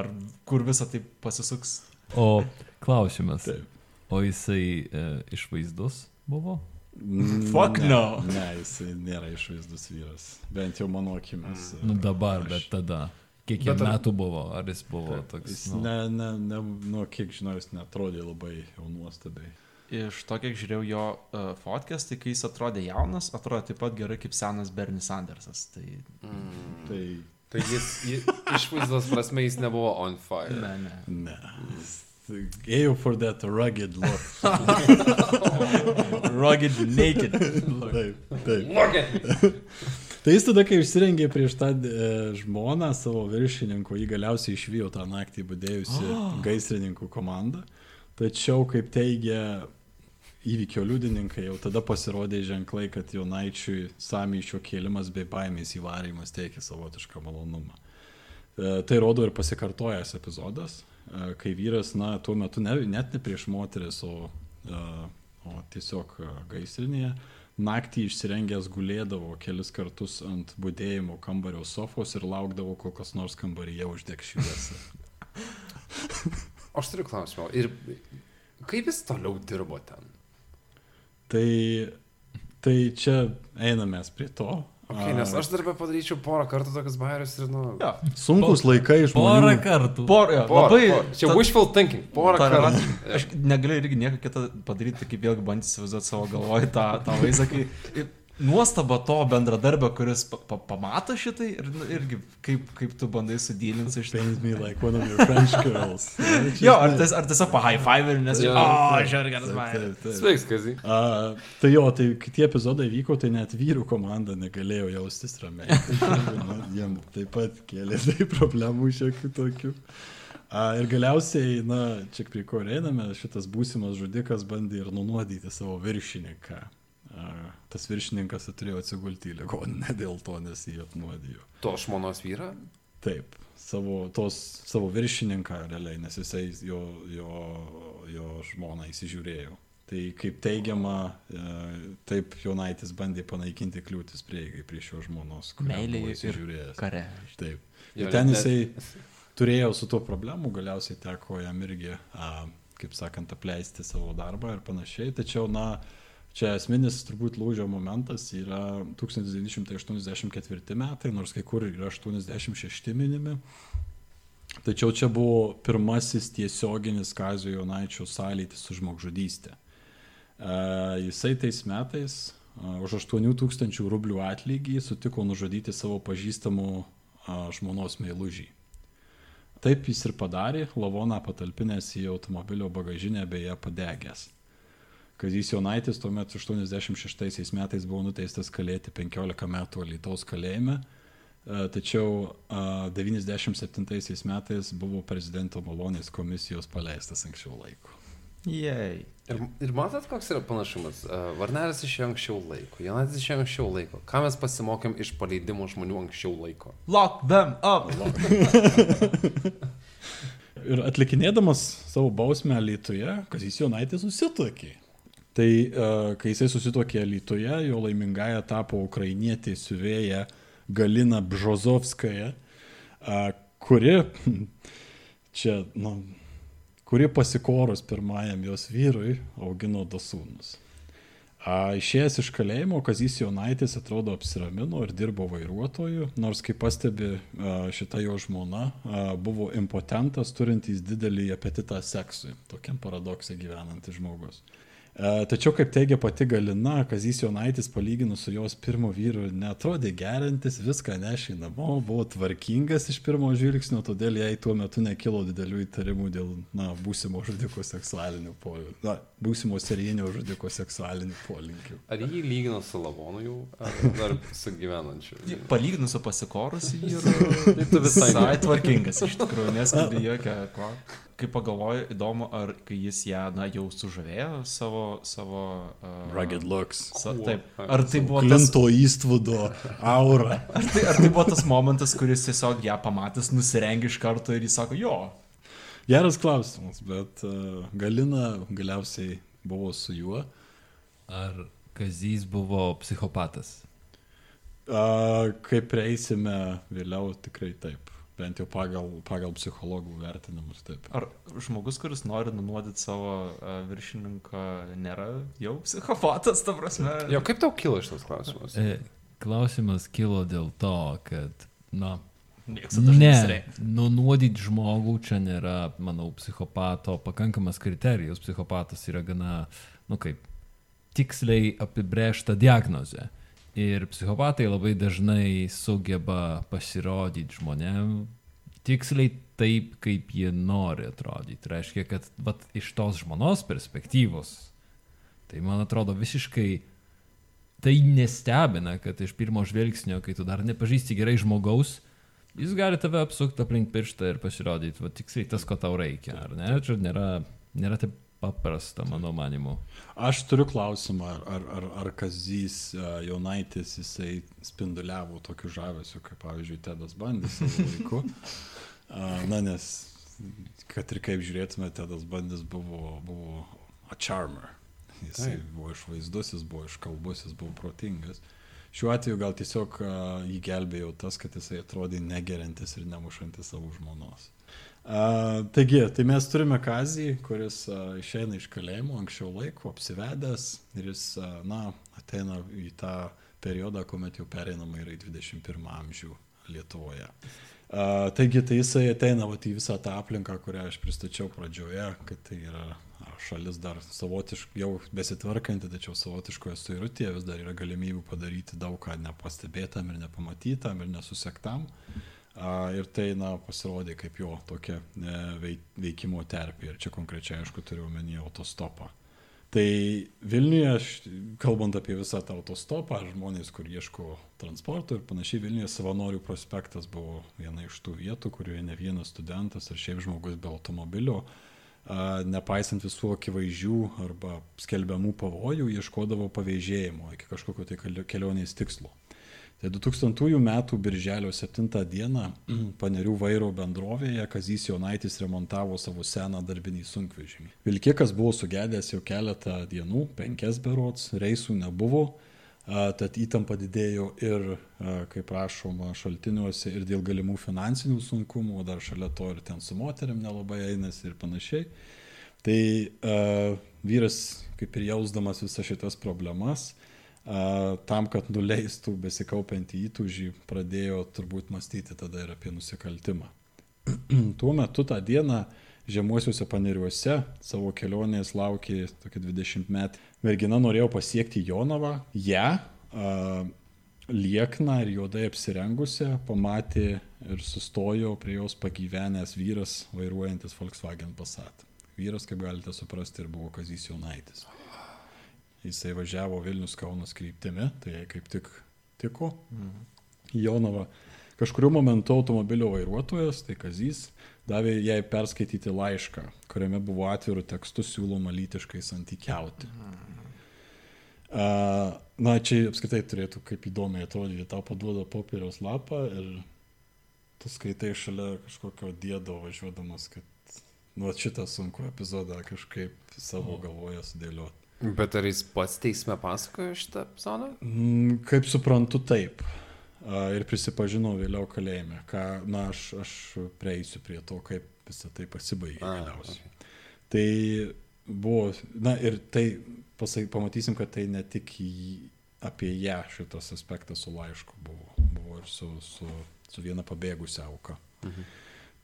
ar kur visą tai pasisuks. O klausimas. Taip. O jisai e, išvaizdus buvo? Mm, Fuck ne, no. Ne, jisai nėra išvaizdus vyras. Bent jau mano akimis. Nu dabar, Aš- bet tada. Kiek jam metų buvo? Ar jis buvo Taip, toks? Jis nu, ne, ne, ne, nu, kiek žinau, jis netrodė labai jau nuostabiai. Iš to, kiek žiūrėjau jo uh, fotkės, tai kai jis atrodė jaunas, atrodė taip pat gerai kaip senas Bernie Sandersas. Tai Mm. Tai Tai jis, jis išvaizdos prasme jis nebuvo on fire. ne, ne. Ne. Ėjau for that rugged look. Rugged naked. Taip, taip. Look at me. Tai jis tada, kai išsirengė prieš tą e, žmoną savo viršininko, jį galiausiai išvijo tą naktį būdėjusi gaisrininkų komanda. Tačiau, kaip teigia įvykio liudininkai, jau tada pasirodė ženklai, kad Jonaičiui samyšio kėlimas bei baimės įvarymas teikia savotišką malonumą. E, Tai rodo ir pasikartojęs epizodas, e, kai vyras, na, tuo metu ne, net ne prieš moteris, o, e, o tiesiog gaisrinėje, naktį išsirengęs gulėdavo kelis kartus ant būdėjimo kambario sofos ir laukdavo, kol kas nors kambaryje uždeg šviesą. Aš turiu klausimą. Ir kaip jis toliau dirbo ten? Tai, tai čia einame mes prie to. Okay, nes aš darbę padaryčiau porą kartų tokius bairius ir, nu... Jo. Sunkus laikai Porą žmonių. kartų. Por, jo, Porą, labai. porą. Čia ta- wishful thinking. Porą ta kartų. Aš negaliu irgi nieko kito padaryti, kaip vėlgi bandyti įsivaizduoti savo galvoj tą, tą vaizdą, kai nuostaba to bendradarbio, kuris pa, pa, pamato šitai ir nu, irgi kaip, kaip tu bandai sudylinti. Pains me like one of your French girls. Jo, ar, ties, ar tiesiog pa high five ir nes... O, žiūrėk, geras man. Sveiks, Kazy. A, tai jo, tai kai tie epizodai vyko, tai net vyrų komanda negalėjo jaustis ramiai. Na, Jiem taip pat kėlė tai problemų šiokių tokių. A, ir galiausiai, na, čia prie ko einame, šitas būsimas žudikas bandė ir nunuodyti savo viršininką. Tas viršininkas turėjo atsigulti į ligoninę dėl to, nes jį apnuodijo. To žmonos vyrą? Taip, savo, tos, savo viršininką realiai, nes jisai jo, jo, jo žmoną įsižiūrėjo. Tai kaip teigiama, e, taip Jonaitis bandė panaikinti kliūtis prieigai prie šio žmonos. Meilė įsižiūrėjęs. Kare. Taip. Jo, Ir ten jisai turėjo su tuo problemų, galiausiai teko jam irgi, a, kaip sakant, apleisti savo darbą ir panašiai. Tačiau, na, čia esminis turbūt lūžio momentas yra 1984 metai, nors kai kur yra 86 minimi. Tačiau čia buvo pirmasis tiesioginis Kazio Jonaičio sąlytis su žmogžudystė. E, Jisai tais metais a, už 8000 rublių atlygį sutiko nužudyti savo pažįstamų a, žmonos meilužį. Taip jis ir padarė, lavoną patalpinęs į automobilio bagažinę beje padegęs. Kazys Jonaitis tuomet 86 metais buvo nuteistas kalėti 15 metų Lietuvos kalėjime, e, tačiau a, 97 metais buvo prezidento malonės komisijos paleistas anksčiau laiko. Jei. Ir, ir matot, koks yra panašumas? Uh, Varnelis išėjo anksčiau laiko, Jonaitis išėjo anksčiau laiko. Ką mes pasimokėm iš paleidimo žmonių anksčiau laiko? Lock them up. Ir atlikinėdamas savo bausmę Lietuvoje, Kazys Jonaitis susitokė. Tai uh, kai jisai susitokė Lietuvoje, jo laimingąją tapo ukrainietė siuvėja Galina Bžozovskaja, uh, kuri, čia, na, kuri pasikorus pirmajam jos vyrui augino du sūnus. Išėjęs iš kalėjimo, Kazys Jonaitis atrodo apsiramino ir dirbo vairuotoju, nors kaip pastebi a, šita jo žmona, buvo impotentas, turintis didelį apetitą seksui, tokiam paradoksai gyvenantis žmogus. A, Tačiau, kaip teigia pati Galina, Kazys Jonaitis palyginus su jos pirmo vyru netrodė gerintis, viską nešė namo, buvo tvarkingas iš pirmo žvilgsnio, todėl jai tuo metu nekilo didelių įtarimų dėl, na, būsimo žudiko seksualinių polinkių, na, būsimo serijinio žudiko seksualinių polinkių. Ar jį lygino su Lavonu jau, ar dar su gyvenančiu? Palyginus su pasikorusiu vyru, Tai tu visai visai tvarkingas iš tikrųjų, neskambi jokia ko. Kai pagalvoju, įdomu, ar kai jis ją, na, jau sužavėjo savo, savo... Uh, Rugged looks. Sa, taip. Ar tai buvo tas... Klinto įstvudo aura. Ar tai, ar tai buvo tas momentas, kuris tiesiog ją pamatęs nusirengė iš karto ir jis sako, jo. Geras klausimas, bet uh, Galina galiausiai buvo su juo. Ar Kazys buvo psichopatas? Uh, kaip prieisime vėliau, tikrai taip. Bent jau pagal, pagal psichologų vertinimus taip. Ar žmogus, kuris nori nunuodyti savo uh, viršininką, nėra jau psichopatas, ta prasme? Jo, kaip tau kilo šitas klausimas? E, klausimas kilo dėl to, kad, na, ne, nunuodyti žmogų čia nėra, manau, psichopato pakankamas kriterijus. Psichopatas yra gana, nu kaip, tiksliai apibrėžta diagnozė. Ir psichopatai labai dažnai sugeba pasirodyti žmonėm tiksliai taip, kaip jie nori atrodyti. Reiškia, kad vat, iš tos žmonos perspektyvos, tai man atrodo visiškai tai nestebina, kad iš pirmo žvilgsnio, kai tu dar nepažįsti gerai žmogaus, jis gali tave apsukti aplink pirštą ir pasirodyti, va tiksliai tas, ko tau reikia, ar ne? Čia nėra, nėra taip paprasta, mano manimu. Aš turiu klausimą, ar, ar, ar, ar Kazys Jonaitis jisai spinduliavo tokiu žavesiu, kaip pavyzdžiui Tedas Bandis savo laiku. Na, nes kad ir kaip žiūrėtume, Tedas Bandis buvo, buvo a charmer. Jisai Taip. buvo išvaizdus, jis buvo iškalbus, jis buvo protingas. Šiuo atveju gal tiesiog uh, jį gelbėjo tas, kad jisai atrodė negerintis ir nemušantis savo žmonos. Uh, taigi, tai mes turime Kazį, kuris uh, išeina iš kalėjimo anksčiau laiko, apsivedęs ir jis, uh, na, ateina į tą periodą, kuomet jau pereinama yra į 21 amžių Lietuvoje. Uh, taigi, tai jisai ateina vat, į visą tą aplinką, kurią aš pristačiau pradžioje, kad tai yra šalis dar savotiškai, jau besitvarkanti, tačiau savotiškoje suirutėje vis dar yra galimybių padaryti daug ką nepastebėtam ir nepamatytam ir nesusektam. A, Ir tai, na, pasirodė kaip jo tokia e, vei- veikimo terpė. Ir čia konkrečiai, aišku, turiu omenyje autostopą. Tai Vilniuje, kalbant apie visą tą autostopą, žmonės, kur ieško transporto ir panašiai, Vilniuje savanorių prospektas buvo viena iš tų vietų, kurioje ne vienas studentas ar šiaip žmogus be automobilio nepaisant visų akivaizdžių arba skelbiamų pavojų, ieškodavo pavėžėjimo iki kažkokio tai kelio- kelionės tikslo. Tai 2000 m. birželio 7 d. panerių vairo bendrovėje Kazys Jonaitis remontavo savo seną darbinį sunkvežimį. Vilkikas buvo sugedęs jau keletą dienų, penkias berots, reisų nebuvo, tad įtampa didėjo ir, kaip rašoma šaltiniuose, ir dėl galimų finansinių sunkumų, dar šalia to ir ten su moteriam nelabai einasi ir panašiai. Tai vyras, kaip ir jausdamas visas šitas problemas, tam, kad nuleistų besikaupiantį įtūžį, pradėjo turbūt mąstyti tada ir apie nusikaltimą. Tuo metu tą dieną žemuosiuose paneriuose savo kelionės laukė tokia 20 metų. Mergina norėjo pasiekti Jonavą, ją a, liekną ir juodai apsirengusią pamatė ir sustojo prie jos pagyvenęs vyras vairuojantis Volkswagen Passat. Vyras, kaip galite suprasti, ir buvo Kazys Jonaitis. Jisai važiavo Vilnius Kaunas kryptimi, tai jai kaip tik tiko. į Jonavą. Kažkuriuo momentu automobilio vairuotojas, tai Kazys, davė jai perskaityti laišką, kuriame buvo atvirų tekstų siūloma lytiškai santykiauti. A, Na, čia apskritai turėtų kaip įdomiai atrodyti, tau paduoda popieriaus lapą ir tu skaitai šalia kažkokio dėdo važiuodamas, kad nu, šitą sunku epizodą kažkaip savo galvoje sudėlioti. Bet ar jis pats teisme pasakojo šitą epizodą? Mm, Kaip suprantu, taip. Ir prisipažinau vėliau kalėjime, ką, na, aš, aš prieisiu prie to, kaip visą tai pasibaigė galiausiai. Tai buvo, na ir tai pasak, pamatysim, kad tai ne tik į, apie ją šitas aspektas su laišku buvo, buvo ir su, su, su viena pabėgusia auka. Mhm.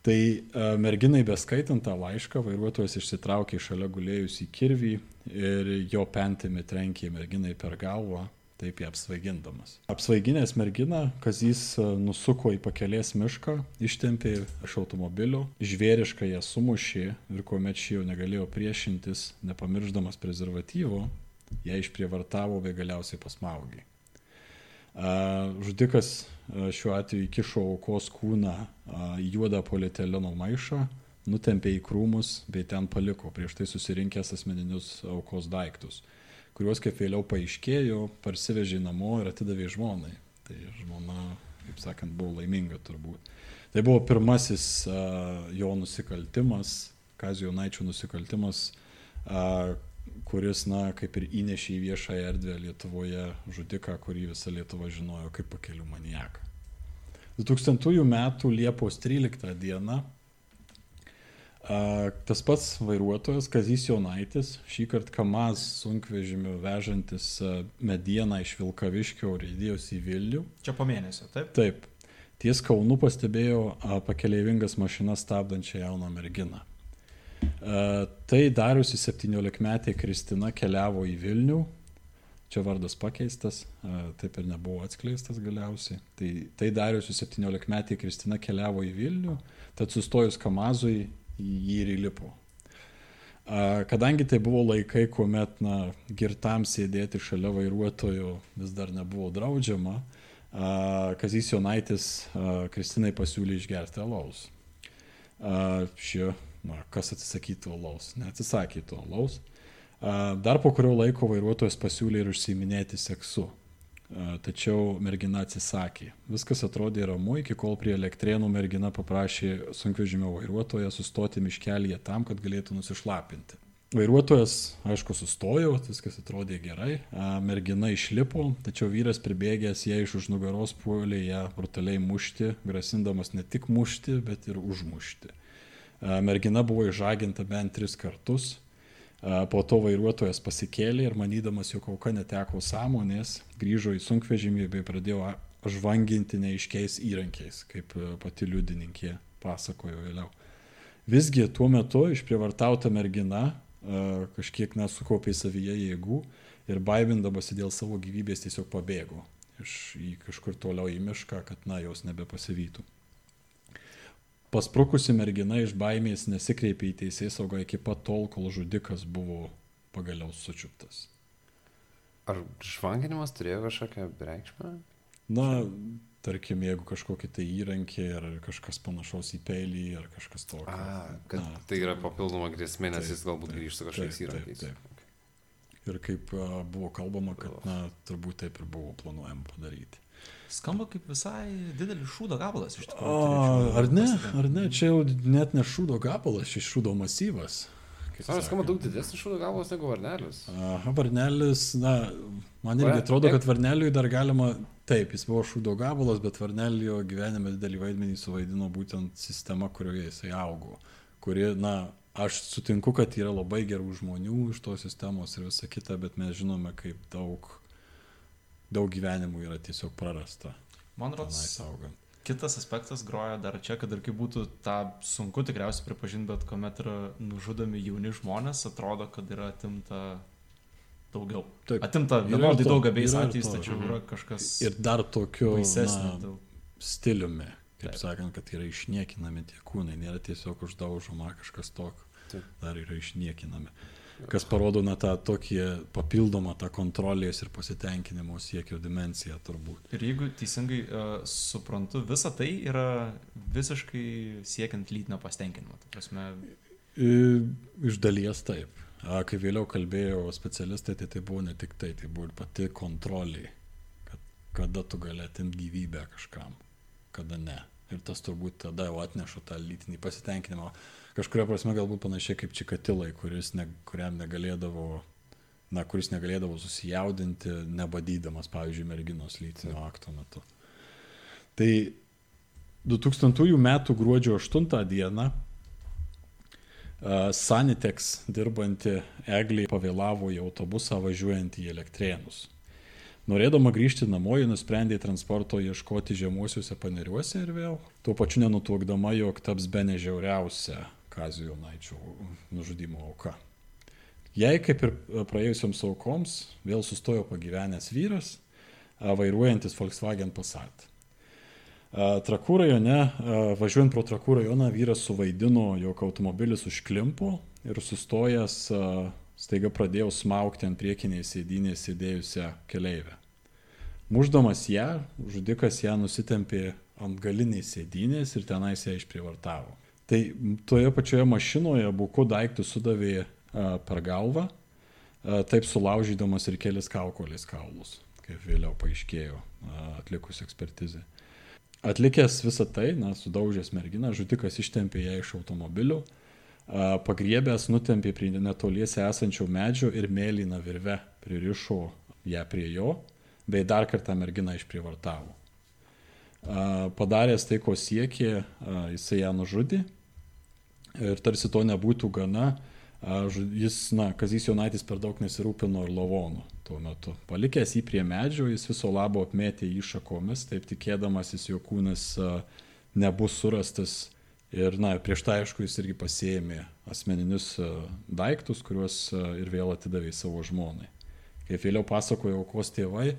Tai a, merginai beskaitant tą laišką, vairuotojas išsitraukė iš šalia gulėjusį kirvį ir jo pentimi trenkė merginai per galvą, taip ją apsvaigindamas. Apsvaiginęs merginą, Kazys a, nusuko į pakelės mišką, ištempė iš automobilio, žvėriškai ją sumušė ir kuomet ši jau negalėjo priešintis, nepamirždamas prezervatyvo, ją išprievartavo bei galiausiai pasmaugė. Žudikas šiuo atveju įkišo aukos kūną į juodą polietileno maišą, nutempė į krūmus bei ten paliko prieš tai susirinkęs asmeninius aukos daiktus, kuriuos, kaip vėliau paaiškėjo, parsivežė namo ir atidavė žmonai. Tai žmona, kaip sakant, buvo laiminga turbūt. Tai buvo pirmasis jo nusikaltimas, Kazio Naičio nusikaltimas, kuris, na, kaip ir įnešė į viešąją erdvę Lietuvoje žudiką, kurį visa Lietuva žinojo kaip pakelių maniaką. 2000 m. Liepos 13 d. Tas pats vairuotojas Kazys Jonaitis, šį kartą Kamaz sunkvežimiu vežantis medieną iš Vilkaviškio rėdėjosi į Vilnių. Čia po mėnesio, taip? Taip. Ties Kaunu pastebėjo pakeleivingas mašinas stabdančią jauną merginą. Tai dariusi 17-metė Kristina keliavo į Vilnių. Čia vardas pakeistas, a, taip ir nebuvo atskleistas galiausiai. Tai, tai dariusi 17-metė Kristina keliavo į Vilnių, tad sustojus Kamazui jį ir įlipo. Kadangi tai buvo laikai, kuomet na, girtam sėdėti šalia vairuotojo vis dar nebuvo draudžiama, Kazys Jonaitis Kristinai pasiūlė išgerti alaus. Ši, na, kas atsisakytų alaus, neatsisakė to alaus. Dar po kurio laiko vairuotojas pasiūlė ir užsiiminėti seksu. Tačiau mergina atsisakė. Viskas atrodė ramu, iki kol prie elektrėnų mergina paprašė sunkvežimio vairuotoją sustoti miškelėje tam, kad galėtų nusišlapinti. Vairuotojas, aišku, sustojo, viskas atrodė gerai, mergina išlipo, tačiau vyras pribėgęs ją iš už nugaros puolė ją brutaliai mušti, grasindamas ne tik mušti, bet ir užmušti. Mergina buvo išžaginta bent tris kartus, Po to vairuotojas pasikėlė ir manydamas, jog auka neteko sąmonės, grįžo į sunkvežimį bei pradėjo žvanginti neiškiais įrankiais, kaip pati liudininkė pasakojo vėliau. Visgi tuo metu išprievartauta mergina kažkiek nesukaupė savyje jėgų ir baimindamasi dėl savo gyvybės tiesiog pabėgo iš į kažkur toliau į mišką, kad na jos nebepasivytų. Pasprukusi mergina iš baimės nesikreipė į teisės saugą iki pat tol, kol žudikas buvo pagaliau sučiuptas. Ar žvanginimas turėjo kažkokią reikšmę? Na, tarkim, jeigu kažkokį tai įrankį ar kažkas panašaus į peilį ar kažkas tokio. A, kad Na, tai yra papildoma grėsmė, nes Taip, jis galbūt taip, grįžta kažkokiais taip, įrankiais. taip, Ir kaip a, buvo kalbama, kad, na, turbūt taip ir buvo planuojama padaryti. Skamba kaip visai didelis šūdo gabalas iš O, tikrųjų. ar ne, ar ne, čia jau net ne šūdo gabalas, šis šūdo masyvas. Ar skamba daug didesnis šūdo gabalas negu varnelis? Aha, varnelis, na, man irgi Va, atrodo, kad varneliui dar galima, taip, jis buvo šūdo gabalas, bet varnelio gyvenime didelį vaidmenį suvaidino būtent sistema, kurioje jisai augo. Kuri, na, aš sutinku, kad yra labai gerų žmonių iš tos sistemos ir visa kita, bet mes žinome, kaip daug, daug gyvenimų yra tiesiog prarasta. Man rodos, kitas aspektas groja dar čia, kad ir kaip būtų tą sunku tikriausiai pripažinti, bet kuomet yra nužudomi jauni žmonės, atrodo, kad yra atimta daugiau. Taip. Atimta vienodai daug abiejais atvejais, tačiau Mhm. yra kažkas Ir dar tokiu na, stiliumi, kaip Taip. sakant, kad yra išniekinami tie kūnai, nėra tiesiog uždaužoma kažkas tokio, Taip. dar yra išniekinami. Kas parodo na tą tokį papildomą tą kontrolės ir pasitenkinimo siekio dimenciją turbūt. Ir jeigu teisingai uh, suprantu, visa tai yra visiškai siekiant lytinio pasitenkinimo. Prasme, Iš dalies taip. Kai vėliau kalbėjo specialistai, tai tai buvo ne tik tai, tai buvo ir pati kontrolė, kad kada tu gali atimti gyvybę kažkam, kada ne. Ir tas turbūt tada jau atneša tą lytinį pasitenkinimą. Kažkuria prasme galbūt panašiai kaip Čikatilai, ne, kuriam negalėdavo, na, kuris negalėdavo susijaudinti, nebadydamas, pavyzdžiui, merginos lytinio akto metu. Tai 2000 m. gruodžio 8 dieną Sanitex dirbanti Eglė pavėlavo į autobusą važiuojant į Elektrėnus. Norėdama grįžti namo, ji nusprendė transporto ieškoti žemuosiuose paneriuose ir vėl, tuo pačiu nenutuokdama, jog taps be nežiauriausia Kazio Jonaičio nužudimo auka. Jei, kaip ir praėjusioms aukoms, vėl sustojo pagyvenęs vyras, vairuojantis Volkswagen Passat. Trakų rajone, važiuojant pro Trakų rajoną, vyras suvaidino, jog automobilis užklimpo ir sustojęs staiga pradėjo smaukti ant priekinės sėdynės sėdėjusią keleivę. Muždamas ją, žudikas ją nusitempė ant galinės sėdynės ir tenais ją išprivartavo. Tai toje pačioje mašinoje buku daiktų sudavė a, per galvą, a, taip sulaužydamas ir kelis kaukolės kaulus, kaip vėliau paaiškėjo a, atlikus ekspertizę. Atlikęs visą tai, na, sudaužęs merginą, žudikas ištempė ją iš automobilio, a, pagriebęs nutempė prie netoliese esančio medžio ir mėlyną virvę pririšo ją prie jo, bei dar kartą merginą išprivartavo. A, Padaręs tai, ko siekė, jisai ją nužudė ir tarsi to nebūtų gana, jis, na, Kazys Jonaitis per daug nesirūpino ir lavonų tuo metu. Palikęs jį prie medžio, jis viso labo apmėtė jį šakomis, taip tikėdamasis, jo kūnas nebus surastas ir, na, prieš tai aišku, jis irgi pasėmė asmeninius daiktus, kuriuos ir vėl atidavė savo žmonai. Kaip vėliau pasakojo aukos tėvai,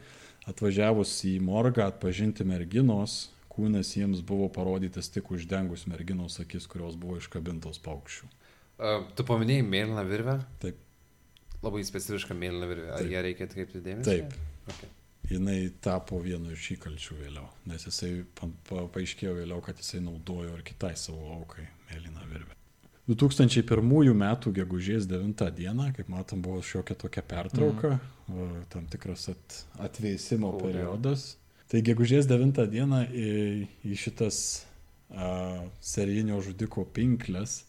atvažiavus į morgą atpažinti merginos, kūnas jiems buvo parodytas tik uždengus merginos akis, kurios buvo iškabintos paukščių. Uh, tu paminėjai mėlyną virvę? Taip. Labai specifiška mėlyna virvė. Ar Taip. ją reikia atkreipti dėmesį? Taip. Okay. Jinai tapo vienu iš įkalčių vėliau, nes jisai pa, pa, paaiškėjo vėliau, kad jisai naudojo ir kitai savo aukai mėlyną virvę. 2001 m. gegužės 9 d. kaip matom, buvo šiokia tokia pertrauka, mhm. tam tikras at, atvėsimo O, periodas. Tai gegužės 9 d. į, į šitas a, serijinio žudiko pinklės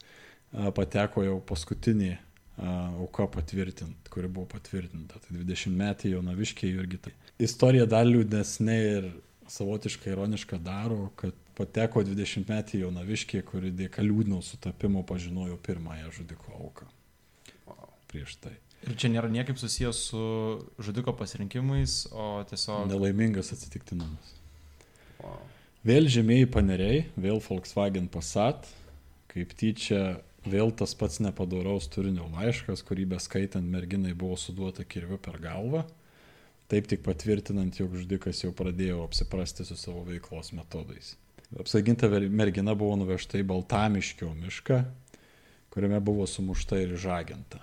a, pateko jau paskutinė a, auka patvirtint, kuri buvo patvirtinta. Tai 20 metai jaunaviškiai irgi tai. Istorija dar liūdnesnė ir savotiškai ironiška daro, kad pateko 20 metai jaunaviškiai, kuri dėka liūdno sutapimo pažinojo pirmąją žudiko auką Wow. prieš tai. Ir čia nėra niekaip susijęs su žudiko pasirinkimais, o tiesiog... Nelaimingas atsitiktinumas. Wow. Vėl žemėjai paneriai, vėl Volkswagen Passat, kaip tyčia vėl tas pats nepadoraus turinio laiškas, kurį beskaitant merginai buvo suduota kirviu per galvą, taip tik patvirtinant, jog žudikas jau pradėjo apsiprasti su savo veiklos metodais. Apsaiginta mergina buvo nuvežta į Baltamiškio mišką, kuriame buvo sumušta ir žaginta.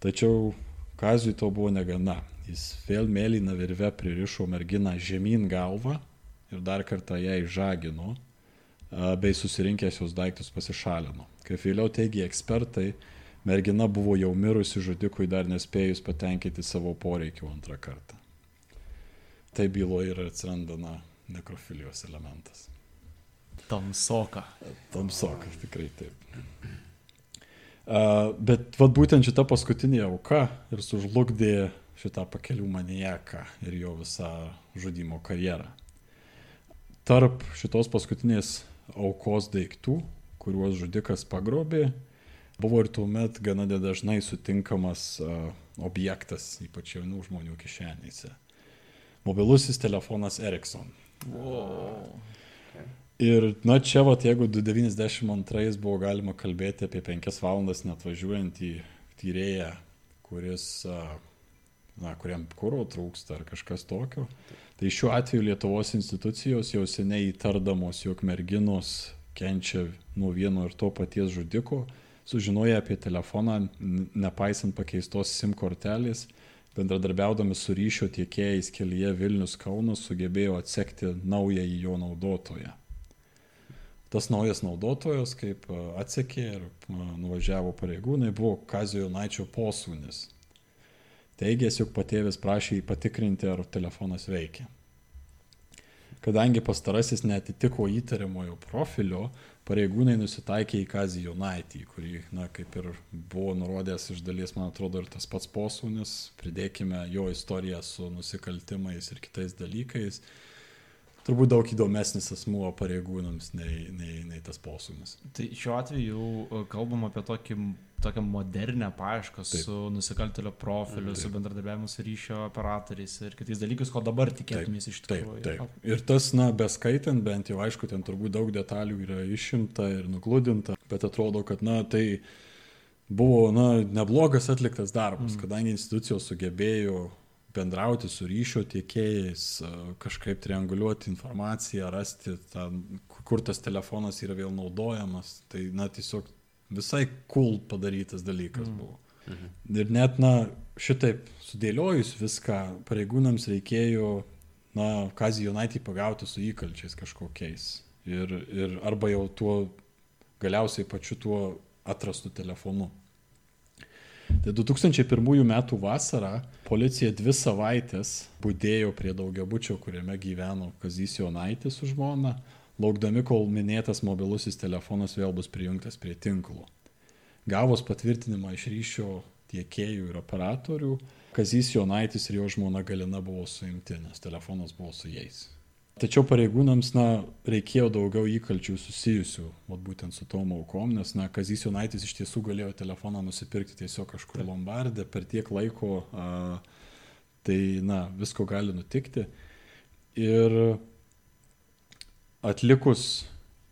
Tačiau Kazui to buvo negana. Jis vėl mėlyną virvę pririšo merginą žemyn galvą ir dar kartą ją išžagino, bei susirinkęs jos daiktus pasišalino. Kaip vėliau teigia ekspertai, mergina buvo jau mirusi žudikui dar nespėjus patenkinti savo poreikių antrą kartą. Tai byloje ir atsiranda na, nekrofilijos elementas. Tamsoka. Tamsokas tikrai taip. Uh, bet vad būtent šita paskutinė auka ir sužlugdė šitą pakelių manijaką ir jo visą žudimo karjerą. Tarp šitos paskutinės aukos daiktų, kuriuos žudikas pagrobė, buvo ir tuomet gana nedažnai sutinkamas uh, objektas, ypač jaunų žmonių kišenėse. Mobilusis telefonas Ericsson. Wow. Ir, na, čia, va, jeigu 92 buvo galima kalbėti apie 5 valandas net važiuojantį tyrėją, kuris, na, kuriam kūro trūksta ar kažkas tokio, tai šiuo atveju Lietuvos institucijos jau seniai įtardamos, jog merginos kenčia nuo vieno ir to paties žudiko, sužinoja apie telefoną, nepaisant pakeistos SIM kortelės, bendradarbiaudami su ryšio tiekėjais kelyje Vilnius Kaunas sugebėjo atsekti naująjį jo naudotoją. Tas naujas naudotojas, kaip a, atsekė ir a, nuvažiavo pareigūnai, buvo Kazio Jonaičio posūnis. Teigęs, jog patėvis prašė jį patikrinti, ar telefonas veikia. Kadangi pastarasis netitiko įtariamojo profilio, pareigūnai nusitaikė į Kazį Jonaitį, kurį, na, kaip ir buvo nurodęs iš dalies, man atrodo, ir tas pats posūnis, pridėkime jo istoriją su nusikaltimais ir kitais dalykais. Turbūt daug įdomesnis asmuo pareigūnams nei, nei, nei tas posūnis. Tai šiuo atveju kalbam apie tokį, tokią modernę paiešką Taip. su nusikaltelio profiliu, Taip. su bendradarbiavimu su ryšio operatoriais ir kitais dalykais, ko dabar tikėtumės iš Taip, tikrųjų. taip. Ir tas, na, beskaitant, bent jau aišku, ten turbūt daug detalių yra išimta ir nugludinta, bet atrodo, kad, na, tai buvo, na, neblogas atliktas darbas, mm. kadangi institucijos sugebėjo bendrauti su ryšio tiekėjais, kažkaip trianguliuoti informaciją, rasti, tą, kur tas telefonas yra vėl naudojamas. Tai, na, tiesiog visai cool padarytas dalykas mm. buvo. Mhm. Ir net, na, šitaip sudėliojus viską, pareigūnams reikėjo, na, Kazį Jonaitį pagauti su įkalčiais kažkokiais. Ir, ir arba jau tuo, galiausiai pačiu tuo atrastu telefonu. Tai 2001 metų vasarą policija dvi savaitės būdėjo prie daugiabučio, kuriame gyveno Kazys Jonaitis su žmona, laukdami, kol minėtas mobilusis telefonas vėl bus prijungtas prie tinklo. Gavus patvirtinimą iš ryšio tiekėjų ir operatorių, Kazys Jonaitis ir jo žmona Galina buvo suimti, nes telefonas buvo su jais. Tačiau pareigūnams, na, reikėjo daugiau įkalčių susijusių, vat būtent su tom aukom, nes, na, Kazys Jonaitis iš tiesų galėjo telefoną nusipirkti tiesiog kažkur Lombardė per tiek laiko, a, tai, na, visko gali nutikti. Ir atlikus,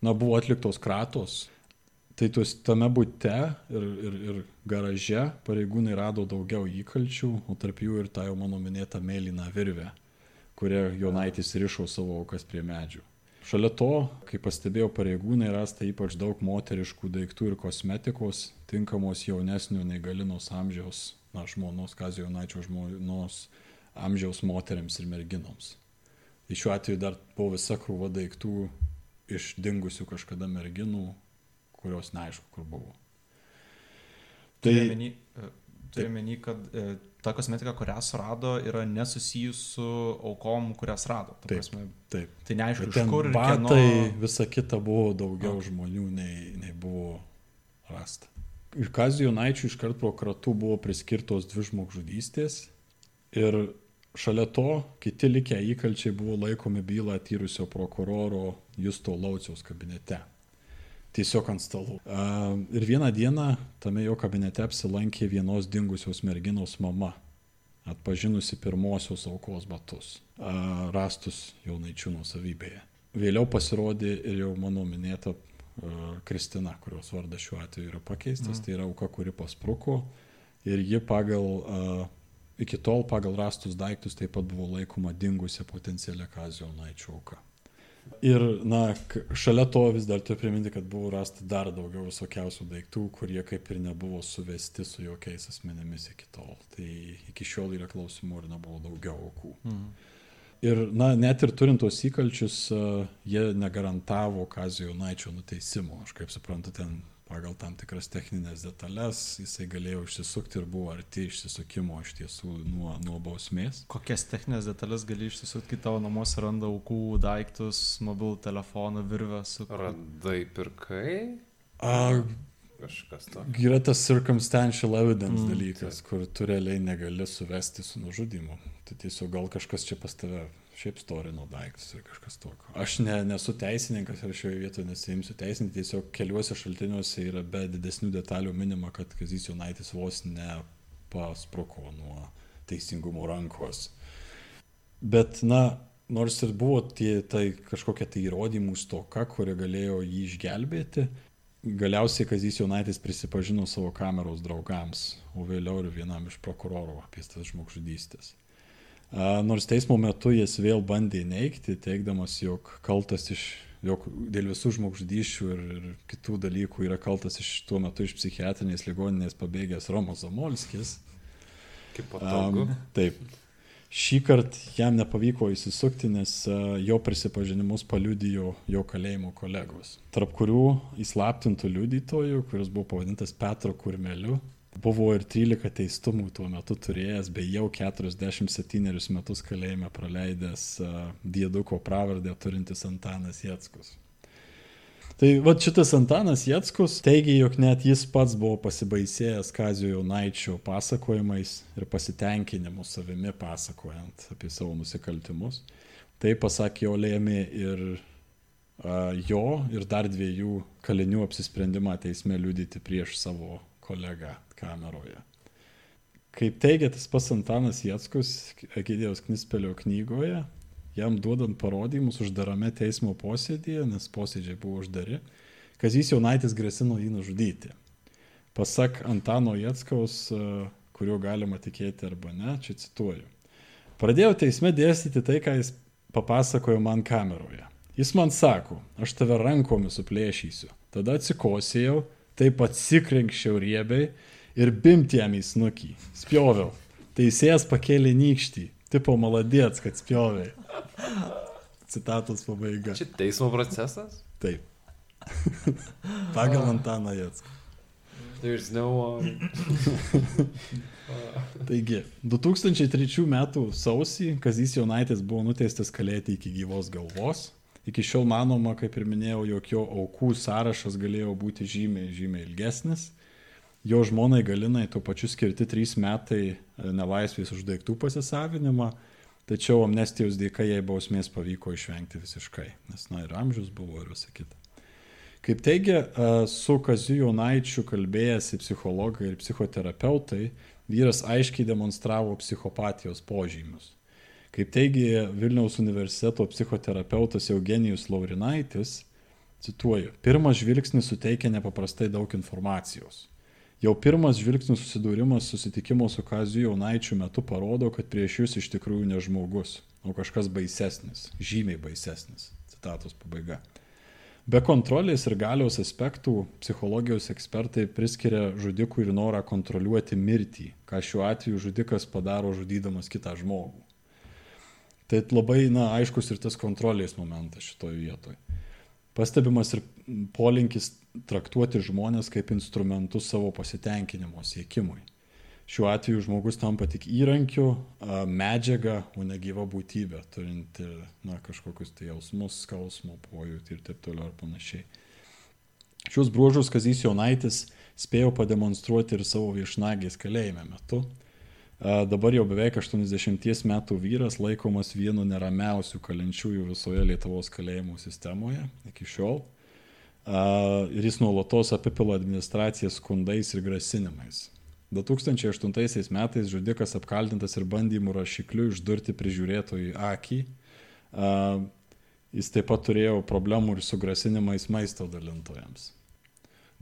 na, buvo atliktos kratos, tai tuos tame būte ir, ir, ir garaže pareigūnai rado daugiau įkalčių, o tarp jų ir tą jau mano minėtą mėlyną virvę kuria Jonaitis rišo savo aukas prie medžių. Šalia to, kaip pastebėjo pareigūnai, rasta ypač daug moteriškų daiktų ir kosmetikos, tinkamos jaunesnio nei galinos amžiaus, na, žmonos, Kazio Jonaičio žmonos amžiaus moteriams ir merginoms. Tai šiuo atveju dar buvo visa krūva daiktų iš dingusių kažkada merginų, kurios neaišku, kur buvo. Tai turiu menį, kad e, ta kosmetika, kurią surado, yra nesusijusi su aukom, kurias rado. Ta Taip, prasme, Taip. tai neaišku, iš kur ir kieno... visa kita buvo daugiau A. žmonių nei, nei buvo rasta. Ir Kazio Jonaičių iškart po kratų buvo priskirtos dvi žmogžudystės ir šalia to kiti likę įkalčiai buvo laikomi bylą tyrusio prokuroro Justo Lauciaus kabinete. Tiesiog ant stalų. Ir vieną dieną tame jo kabinete apsilankė vienos dingusios merginos mama, atpažinusi pirmosios aukos batus, rastus jaunaičių nusavybėje. Vėliau pasirodė ir jau mano minėta Kristina, kurios vardas šiuo atveju yra pakeistas, mm. tai yra auka, kuri paspruko ir ji pagal, iki tol pagal rastus daiktus taip pat buvo laikoma dingusi potencialia Kazio Naičio auka. Ir, na, šalia to vis dar turiu priminti, kad buvo rasta dar daugiau visokiausių daiktų, kurie kaip ir nebuvo suvesti su jokiais asmenėmis iki tol. Tai iki šiol yra klausimų, ar nebuvo daugiau aukų. Mhm. Ir, na, net ir turint tos įkalčius, jie negarantavo Kazio Jaunaičio nuteisimo. Aš kaip suprantu, ten pagal tam tikras techninės detalės jisai galėjo išsisukti ir buvo arti išsisukimo iš tiesų nuo, nuo bausmės. Kokias techninės detalės gali išsisukti, kai tavo namuose randa aukų daiktus, mobilų telefoną, virvę su... Radai pirkai? A, Kažkas to. yra tas circumstantial evidence Mm, dalykas, kur tu realiai negali suvesti su nužudymu. Tai tiesiog gal kažkas čia pas tave šiaip storino daiktus ir kažkas tokio. Aš ne, nesu teisininkas ir šioje vietoje nesiimsiu teisinti, tiesiog keliuose šaltiniuose yra be didesnių detalių minima, kad Kazis Jonaitis vos nepaspruko nuo teisingumo rankos. Bet, na, nors ir buvo tie, tai kažkokia tai įrodymų stoka, kuri galėjo jį išgelbėti, galiausiai Kazis Jonaitis prisipažino savo kameros draugams, o vėliau ir vienam iš prokurorų apie tas žmogžudystės. Nors teismo metu jis vėl bandė neikti, teikdamas, jog kaltas iš, jog dėl visų žmogžudyščių ir, ir kitų dalykų yra kaltas iš tuo metu iš psichiatrinės ligoninės pabėgęs Romas Zamolskis. Kaip patogu. Am, taip. Šį kartą jam nepavyko įsisukti, nes jo prisipažinimus paliudijo jo kalėjimo kolegos. Tarp kurių įslaptintų liudytojų, kuris buvo pavadintas Petro Kurmeliu, buvo ir 13 teistumų tuo metu turėjęs, bei jau 47 metus kalėjime praleidęs a, dieduko pravardę turintis Antanas Jetskus. Tai va šitas Antanas Jetskus teigia, jog net jis pats buvo pasibaisėjęs Kazio Jaunaičio pasakojimais ir pasitenkinimu savimi pasakojant apie savo nusikaltimus. Tai pasakė jo lėmė ir a, jo ir dar dviejų kalinių apsisprendimą teisme liudyti prieš savo kolegą kameroje. Kaip teigia tas pats Antanas Jetskus Egidijos Knispelio knygoje, jam duodant parodymus uždarame teismo posėdėje, nes posėdžiai buvo uždari, Kazys Jaunaitis grasino jį nužudyti. Pasak Antano Jetskaus, e, kuriuo galima tikėti arba ne, čia cituoju. Pradėjau teisme dėstyti tai, ką jis papasakojo man kameroje. Jis man sako, aš tave rankomis suplėšysiu. Tada atsikosėjau, taip atsikrenkščiau riebiai ir bimti jam į snukį. Spjoviau. Teisėjas pakėlė nykštį. Tipo maladėts, kad spjoviai. Citatos pabaiga. Čia teismo procesas? Taip. Pagal Antaną Jetską. There's no one. Taigi, 2003 m. sausį Kazys Jaunaitis buvo nuteistas kalėti iki gyvos galvos. Iki šiol manoma, kaip ir minėjau, jog jo aukų sąrašas galėjo būti žymiai, žymiai ilgesnis. Jo žmonai Galinai tuo pačiu skirti 3 metai e, nelaisvės už daiktų pasisavinimą, tačiau amnestijos dėka jai bausmės pavyko išvengti visiškai, nes, na, ir amžius buvo ir visa kita. Kaip teigia e, su Kaziu Jaunaičiu kalbėjęsi psichologai ir psichoterapeutai, vyras aiškiai demonstravo psichopatijos požymius. Kaip teigia Vilniaus universiteto psichoterapeutas Eugenijus Laurinaitis, cituoju, pirmas žvilgsnis suteikia nepaprastai daug informacijos. Jau pirmas žvilgsnis susidūrimas susitikimo su Kaziu Jaunaičiu metu parodo, kad prieš jūs iš tikrųjų ne žmogus, o kažkas baisesnis, žymiai baisesnis. Citatos pabaiga. Be kontrolės ir galios aspektų psichologijos ekspertai priskiria žudikui ir norą kontroliuoti mirtį, ką šiuo atveju žudikas padaro žudydamas kitą žmogų. Tai labai, na, aiškus ir tas kontrolės momentas šitoje vietoje. Pastebimas ir polinkis traktuoti žmonės kaip instrumentus savo pasitenkinimo siekimui. Šiuo atveju žmogus tampa tik įrankiu, medžiaga, o ne gyva būtybė, turinti na, kažkokius tai jausmus, skausmo, pojūtį ir taip toliau ir panašiai. Šios bruožus Kazys Jaunaitis spėjo pademonstruoti ir savo viešnagės kalėjime metu. Dabar jau beveik 80 metų vyras laikomas vienu neramiausių kalinčiųjų visoje Lietuvos kalėjimų sistemoje iki šiol. Ir jis nuolatos apipila administraciją skundais ir grasinimais. 2008 metais žudikas apkaltintas ir bandymu rašikliu išdurti prižiūrėtojui akį. Jis taip pat turėjo problemų ir su grasinimais maisto dalintojams.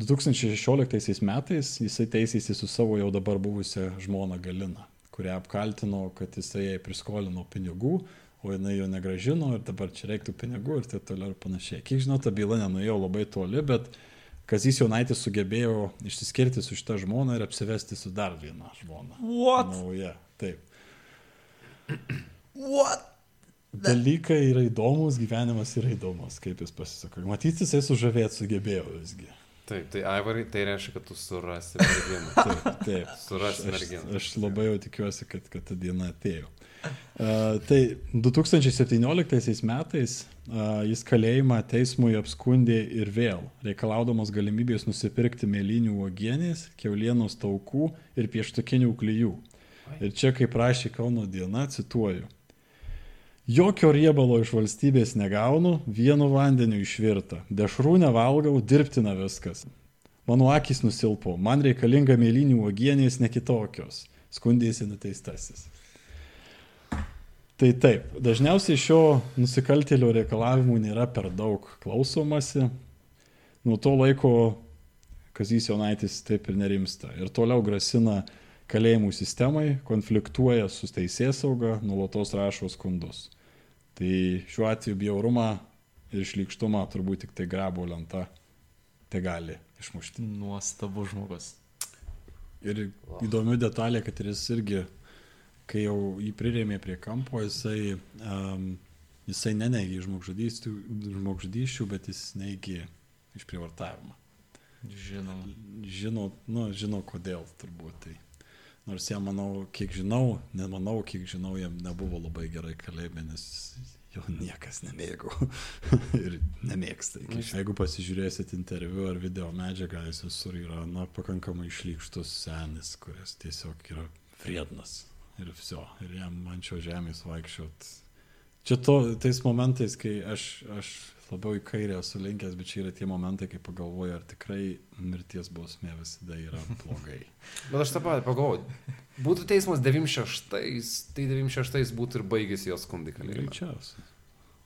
2016 metais jisai teisėsi su savo jau dabar buvusią žmoną Galiną, kurią apkaltino, kad jisai jai priskolino pinigų, o jinai jo negražino ir dabar čia reiktų pinigų ir taip toliau ir panašiai. Kiek žinau, ta byla nenuėjo labai toli, bet Kazys Jaunaitis sugebėjo išsiskirti su šitą žmoną ir apsivesti su dar viena žmona. What? Nauja, taip. What? dalykai yra įdomus, gyvenimas yra įdomus, kaip jis pasisako. Matyti, jisai sužavėti sugebėjo visgi. Taip, tai Aivarai, tai reiškia, kad tu surasi merginą. Taip, taip. Surasi Aš, merginą. aš labai jau tikiuosi, kad, kad ta diena atėjo. Tai 2017 metais jis kalėjimą teismui apskundė ir vėl, reikalaudamas galimybės nusipirkti mėlynių uogienės, keulienos taukų ir pieštukinių klyjų. Ir čia, kaip rašė Kauno diena, cituoju. Jokio riebalo iš valstybės negaunu, vienu vandeniu išvirta. Dešrų nevalgau, dirbtina viskas. Mano akis nusilpo, man reikalinga mėlynių uogienės ne kitokios. Skundėsi nuteistasis. Tai taip, dažniausiai šio nusikaltėlio reikalavimų nėra per daug klausomasi. Nuo to laiko Kazys Jonaitis taip ir nerimsta. Ir toliau grasina kalėjimų sistemai, konfliktuoja su teisės sauga, nulatos rašo skundus. Tai šiuo atveju bjaurumą ir šlikštumą turbūt tik tai grabo lenta tai gali išmušti. Nuostabu žmogus. Ir įdomi detalė, kad ir jis irgi, kai jau jį prirėmė prie kampo, jisai, um, jisai nenegė žmogžudysčių, žmogžudysčių, bet jis neigė išprievartavimą. Žinoma. Žino, nu, žino kodėl turbūt tai. Nors jam, manau, kiek žinau, nemanau, kiek žinau, jam nebuvo labai gerai kalėjime, nes jo niekas nemėgo ir nemėgsta. šiol. Jeigu pasižiūrėsit interviu ar video medžiagą, jis visur yra, na, pakankamai išlykštus senis, kuris tiesiog yra friednas. Ir viso. Ir jam man šio žemės vaikščiot. Čia to, tais momentais, kai aš, aš labiau į kairę esu linkęs, bet čia yra tie momentai, kai pagalvoju, ar tikrai mirties bausmė visada yra blogai. Bet aš tą patį pagalvoju. Būtų teismas 96, tai 96 būtų ir baigęs jos skundai kalėjime. Greičiausiai.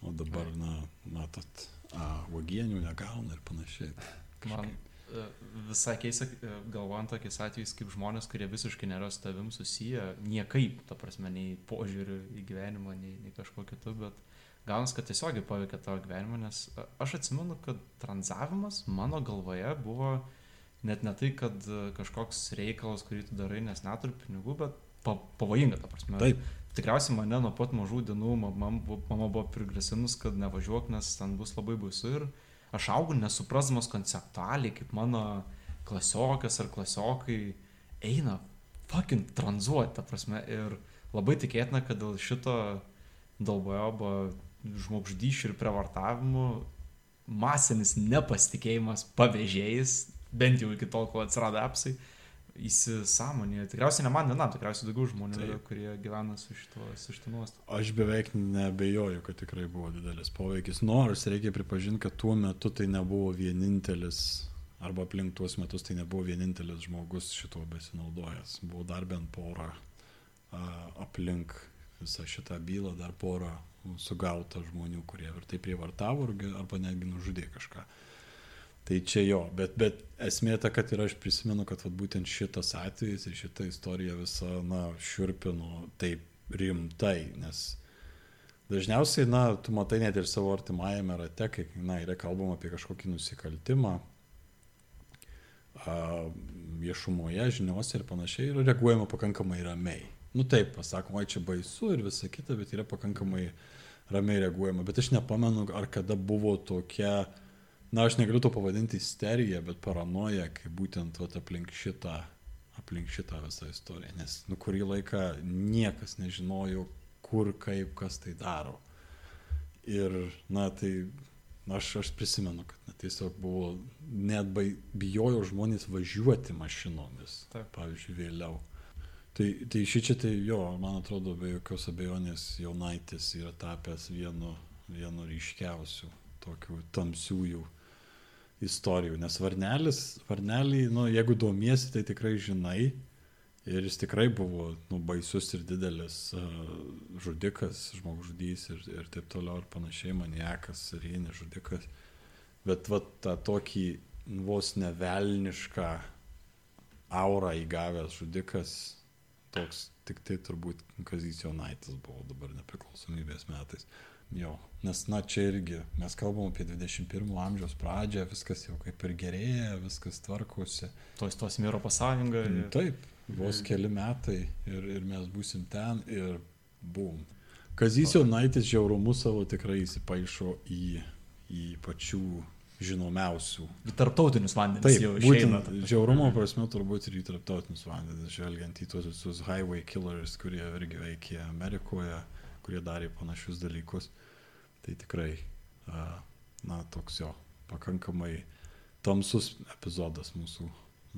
O dabar, na, matot, a, uogienių negauna ir panašiai. Man e, visai keista, e, galvojant tokiais atvejais, kaip žmonės, kurie visiškai nėra su tavim susiję, niekaip, ta prasme, nei požiūriu į gyvenimą, nei, nei kažko kitu, bet gaunas, kad tiesiogiai paveikia tavo gyvenimą, nes a, aš atsimenu, kad tranzavimas mano galvoje buvo net ne tai, kad a, kažkoks reikalas, kurį tu darai, nes neturi pinigų, bet pa, pavojinga, ta prasme. Taip. Tikriausiai mane nuo pat mažų dienų mama, mama buvo prigrasinus, kad nevažiuok, nes ten bus labai baisu ir aš augau nesuprasdamas konceptualiai, kaip mano klasiokas ar klasiokai eina fucking tranzuoti, ta prasme. Ir labai tikėtina, kad dėl šito dalbojobo žmogždyšių ir prievartavimų masinis nepasitikėjimas pavėžėjais, bent jau iki tol, kol atsirado apsai, įsisamonė. Tikriausiai ne man vienam, tikriausiai daugiau žmonių, Taip. kurie gyvena su šituo, su šituo nuostatu. Aš beveik nebejoju, kad tikrai buvo didelis poveikis. Nors reikia pripažinti, kad tuo metu tai nebuvo vienintelis, arba aplink tuos metus tai nebuvo vienintelis žmogus šituo besinaudojęs. Buvo dar bent porą a, aplink visą šitą bylą, dar porą sugauta žmonių, kurie ir tai prievartavo, arba netgi nužudė kažką. Tai čia jo, bet, bet esmė ta, kad ir aš prisimenu, kad vat, būtent šitas atvejis ir šita istorija visa, na, šiurpino taip rimtai, nes dažniausiai, na, tu matai net ir savo artimajame rate, kai, na, yra kalbama apie kažkokį nusikaltimą, a, viešumoje, žiniuose ir panašiai, yra reaguojama pakankamai ramiai. Nu taip, pasakoma, čia baisu ir visa kita, bet yra pakankamai ramiai reaguojama. Bet aš nepamenu, ar kada buvo tokia, na aš negaliu to pavadinti isterija, bet paranoja, kai būtent vat, aplink šitą, aplink šitą visą istoriją. Nes nu kurį laiką niekas nežinojo, kur, kaip, kas tai daro. Ir, na tai, na, aš, aš prisimenu, kad na, tiesiog buvo, net bai, bijojo žmonės važiuoti mašinomis, Taip. pavyzdžiui, vėliau. Tai, tai šį čia, tai jo, man atrodo, be jokios abejonės jaunaitis yra tapęs vienu, vienu ryškiausių tokių tamsiųjų istorijų. Nes varnelis, varnelį, nu, jeigu domiesi, tai tikrai žinai. Ir jis tikrai buvo nu, baisus ir didelis uh, žudikas, žmogžudys ir, ir taip toliau ir panašiai, maniakas, serijinis žudikas. Bet va tą tokį vos nevelnišką aurą įgavęs žudikas, toks tik tai turbūt Kazys Jonaitis buvo dabar nepriklausomybės metais. Jo, nes na čia irgi mes kalbam apie 21 amžiaus pradžią, viskas jau kaip ir gerėja, viskas tvarkosi. To įstosime Europos Sąjungą. Mm, ir- Taip, vos keli metai ir, ir mes būsim ten ir bum. Kazys Jonaitis žiaurumu savo tikrai įsipaišo į, į pačių žinomiausių. Tarptautinius vandenis Taip, jau išeina. būtent žiaurumo prasme turbūt ir į tarptautinius vandenis, žvelgiant į tuos visus highway killers, kurie irgi veikė Amerikoje, kurie darė panašius dalykus. Tai tikrai, a, na, toks jo pakankamai tamsus epizodas mūsų,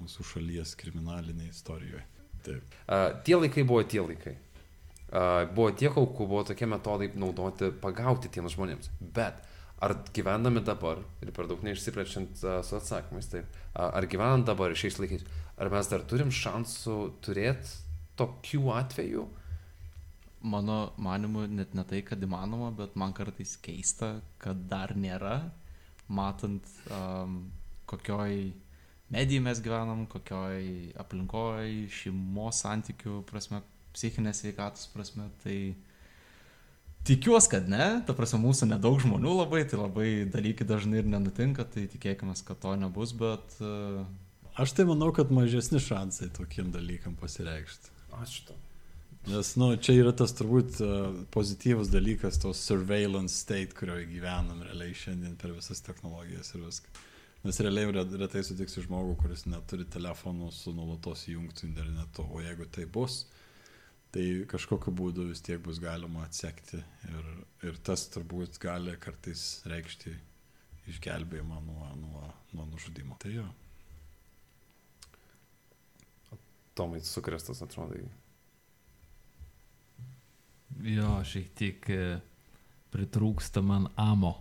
mūsų šalies kriminalinėje istorijoje. Taip. Uh, tie laikai buvo tie laikai. Uh, buvo tiek aukų, buvo tokie metodai naudoti pagauti tiems žmonėms. Bet ar gyvendami dabar, ir per daug neišsiplečiant su atsakymais, taip, uh, ar gyvenant dabar šiais laikais, ar mes dar turim šansų turėti tokių atvejų? Mano manimu, net ne tai, kad įmanoma, bet man kartais keista, kad dar nėra, matant, um, kokioj medijai mes gyvenam, kokioj aplinkoj, šeimos santykių prasme, psichinės veikatos prasme, tai tikiuosi, kad ne, ta prasme mūsų nedaug žmonių labai, tai labai dalykai dažnai ir nenutinka, tai tikėkime, kad to nebus, bet... Uh, Aš tai manau, kad mažesni šansai tokiem dalykam pasireikšti. Ačiū tau. Nes, nu, čia yra tas turbūt uh, pozityvus dalykas, tos surveillance state, kurioje gyvenam realiai šiandien per visas technologijas ir viską. Nes realiai re- retai sutiksi žmogų, kuris neturi telefonų su nulatos įjungtų internetu, o jeigu tai bus, tai kažkokiu būdu vis tiek bus galima atsekti ir, ir tas turbūt gali kartais reikšti išgelbėjimą nuo, nuo, nuo nužudimo. Tai jo. Tomai, sukrestas atrodai. Jo, šiek tiek e, pritrūksta man amo.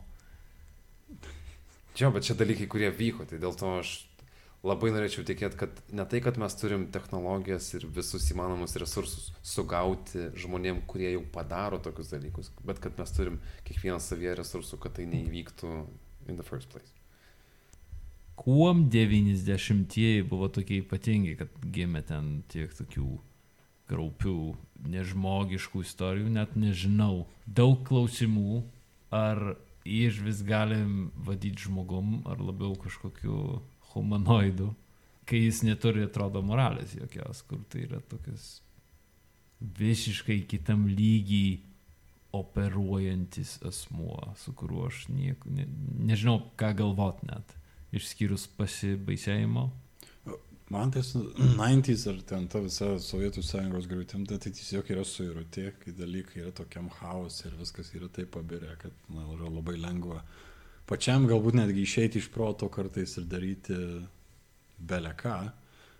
Čia, bet čia dalykai, kurie vyko, tai dėl to aš labai norėčiau tikėti, kad ne tai, kad mes turim technologijas ir visus įmanomus resursus sugauti žmonėm, kurie jau padaro tokius dalykus, bet kad mes turim kiekvienas savyje resursų, kad tai neįvyktų in the first place. Kuom 90-ieji buvo tokie ypatingi, kad gimė ten tiek tokių kraupių, nežmogiškų istorijų, net nežinau. Daug klausimų, ar iš vis galim vadyti žmogum, ar labiau kažkokiu humanoidu, kai jis neturi, atrodo, moralės jokios, kur tai yra tokias visiškai kitam lygiai operuojantis asmuo, su kuriuo aš nieko, ne, nežinau, ką galvot net, išskyrus pasibaisėjimo. Man tai su 90s ar ten ta visa Sovietų sąjungos griūtim, tai tiesiog yra suirutė, kai dalykai yra tokiam chaos ir viskas yra taip pabirę, kad na, yra labai lengva pačiam galbūt netgi išeiti iš proto kartais ir daryti beleką.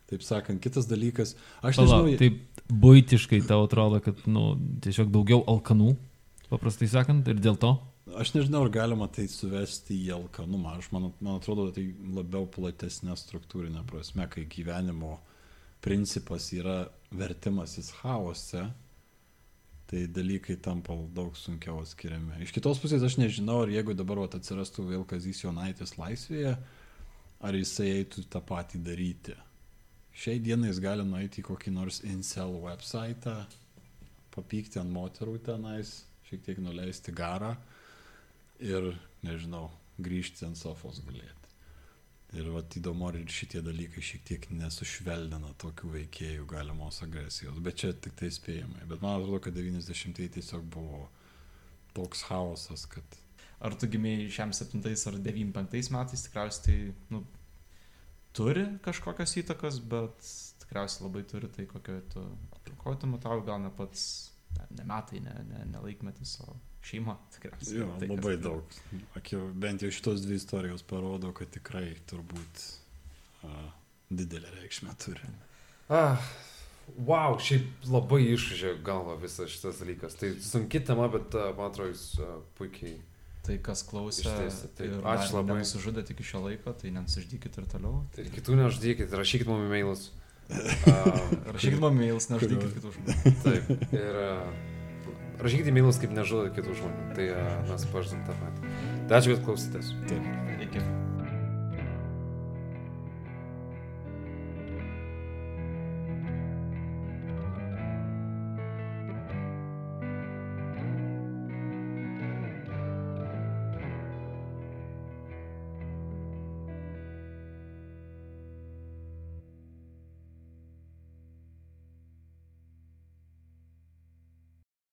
Taip sakant, kitas dalykas, aš Palauk, nežinau, taip būtiškai tau atrodo, kad, nu, tiesiog daugiau alkanų, paprastai sakant, ir dėl to. Aš nežinau, ar galima tai suvesti į alkanumą. Aš man, man atrodo, tai labiau platesnė struktūrinė prasme, kai gyvenimo principas yra vertimasis chaose, tai dalykai tampa daug sunkiau atskiriami. Iš kitos pusės aš nežinau, ar jeigu dabar vat, atsirastų vėl Kazys Jonaitis laisvėje, ar jisai eitų tą patį daryti. Šiai dienai jis gali nueiti į kokį nors incel website, papykti ant moterų tenais, šiek tiek nuleisti garą ir, nežinau, grįžti ant sofos gulėti. Ir vat įdomu, ar ir šitie dalykai šiek tiek nesušvelnina tokių veikėjų galimos agresijos, bet čia tik tai spėjimai. Bet man atrodo, kad 90-ieji tiesiog buvo toks chaosas, kad ar tu gimėjai šiam 7 ar 95 metais, tikriausiai tai, nu, turi kažkokios įtakos, bet tikriausiai labai turi tai, kokio tu aplinkoje tu matau, gal ne pats, ne, ne metai, ne, ne, ne laikmetis, o šeima tikriausiai. jo, tai, kas labai turi. daug. Akiu, bent jau šitos dvi istorijos parodo, kad tikrai turbūt a, didelę reikšmę turi. Ah, wow, šiaip labai išžė galva visas šitas dalykas. Tai sunki tema, bet man atrodo, jūs puikiai. Tai kas klausė, Ištiesi, taip. ir Ačiū labai. Nesužudėt iki šio laiko, tai nesuždykit ir toliau. Tai kitų nežudykit, rašykit mums e-mailus. Uh, Rašykit man mails, nežudykit kitų žmonių. taip. Ir uh, rašykit e-mailus, kaip nežudot kitų žmonių. Tai uh, mes pažadam tą patį. Tai ačiū, kad klausytės. Taip. Iki.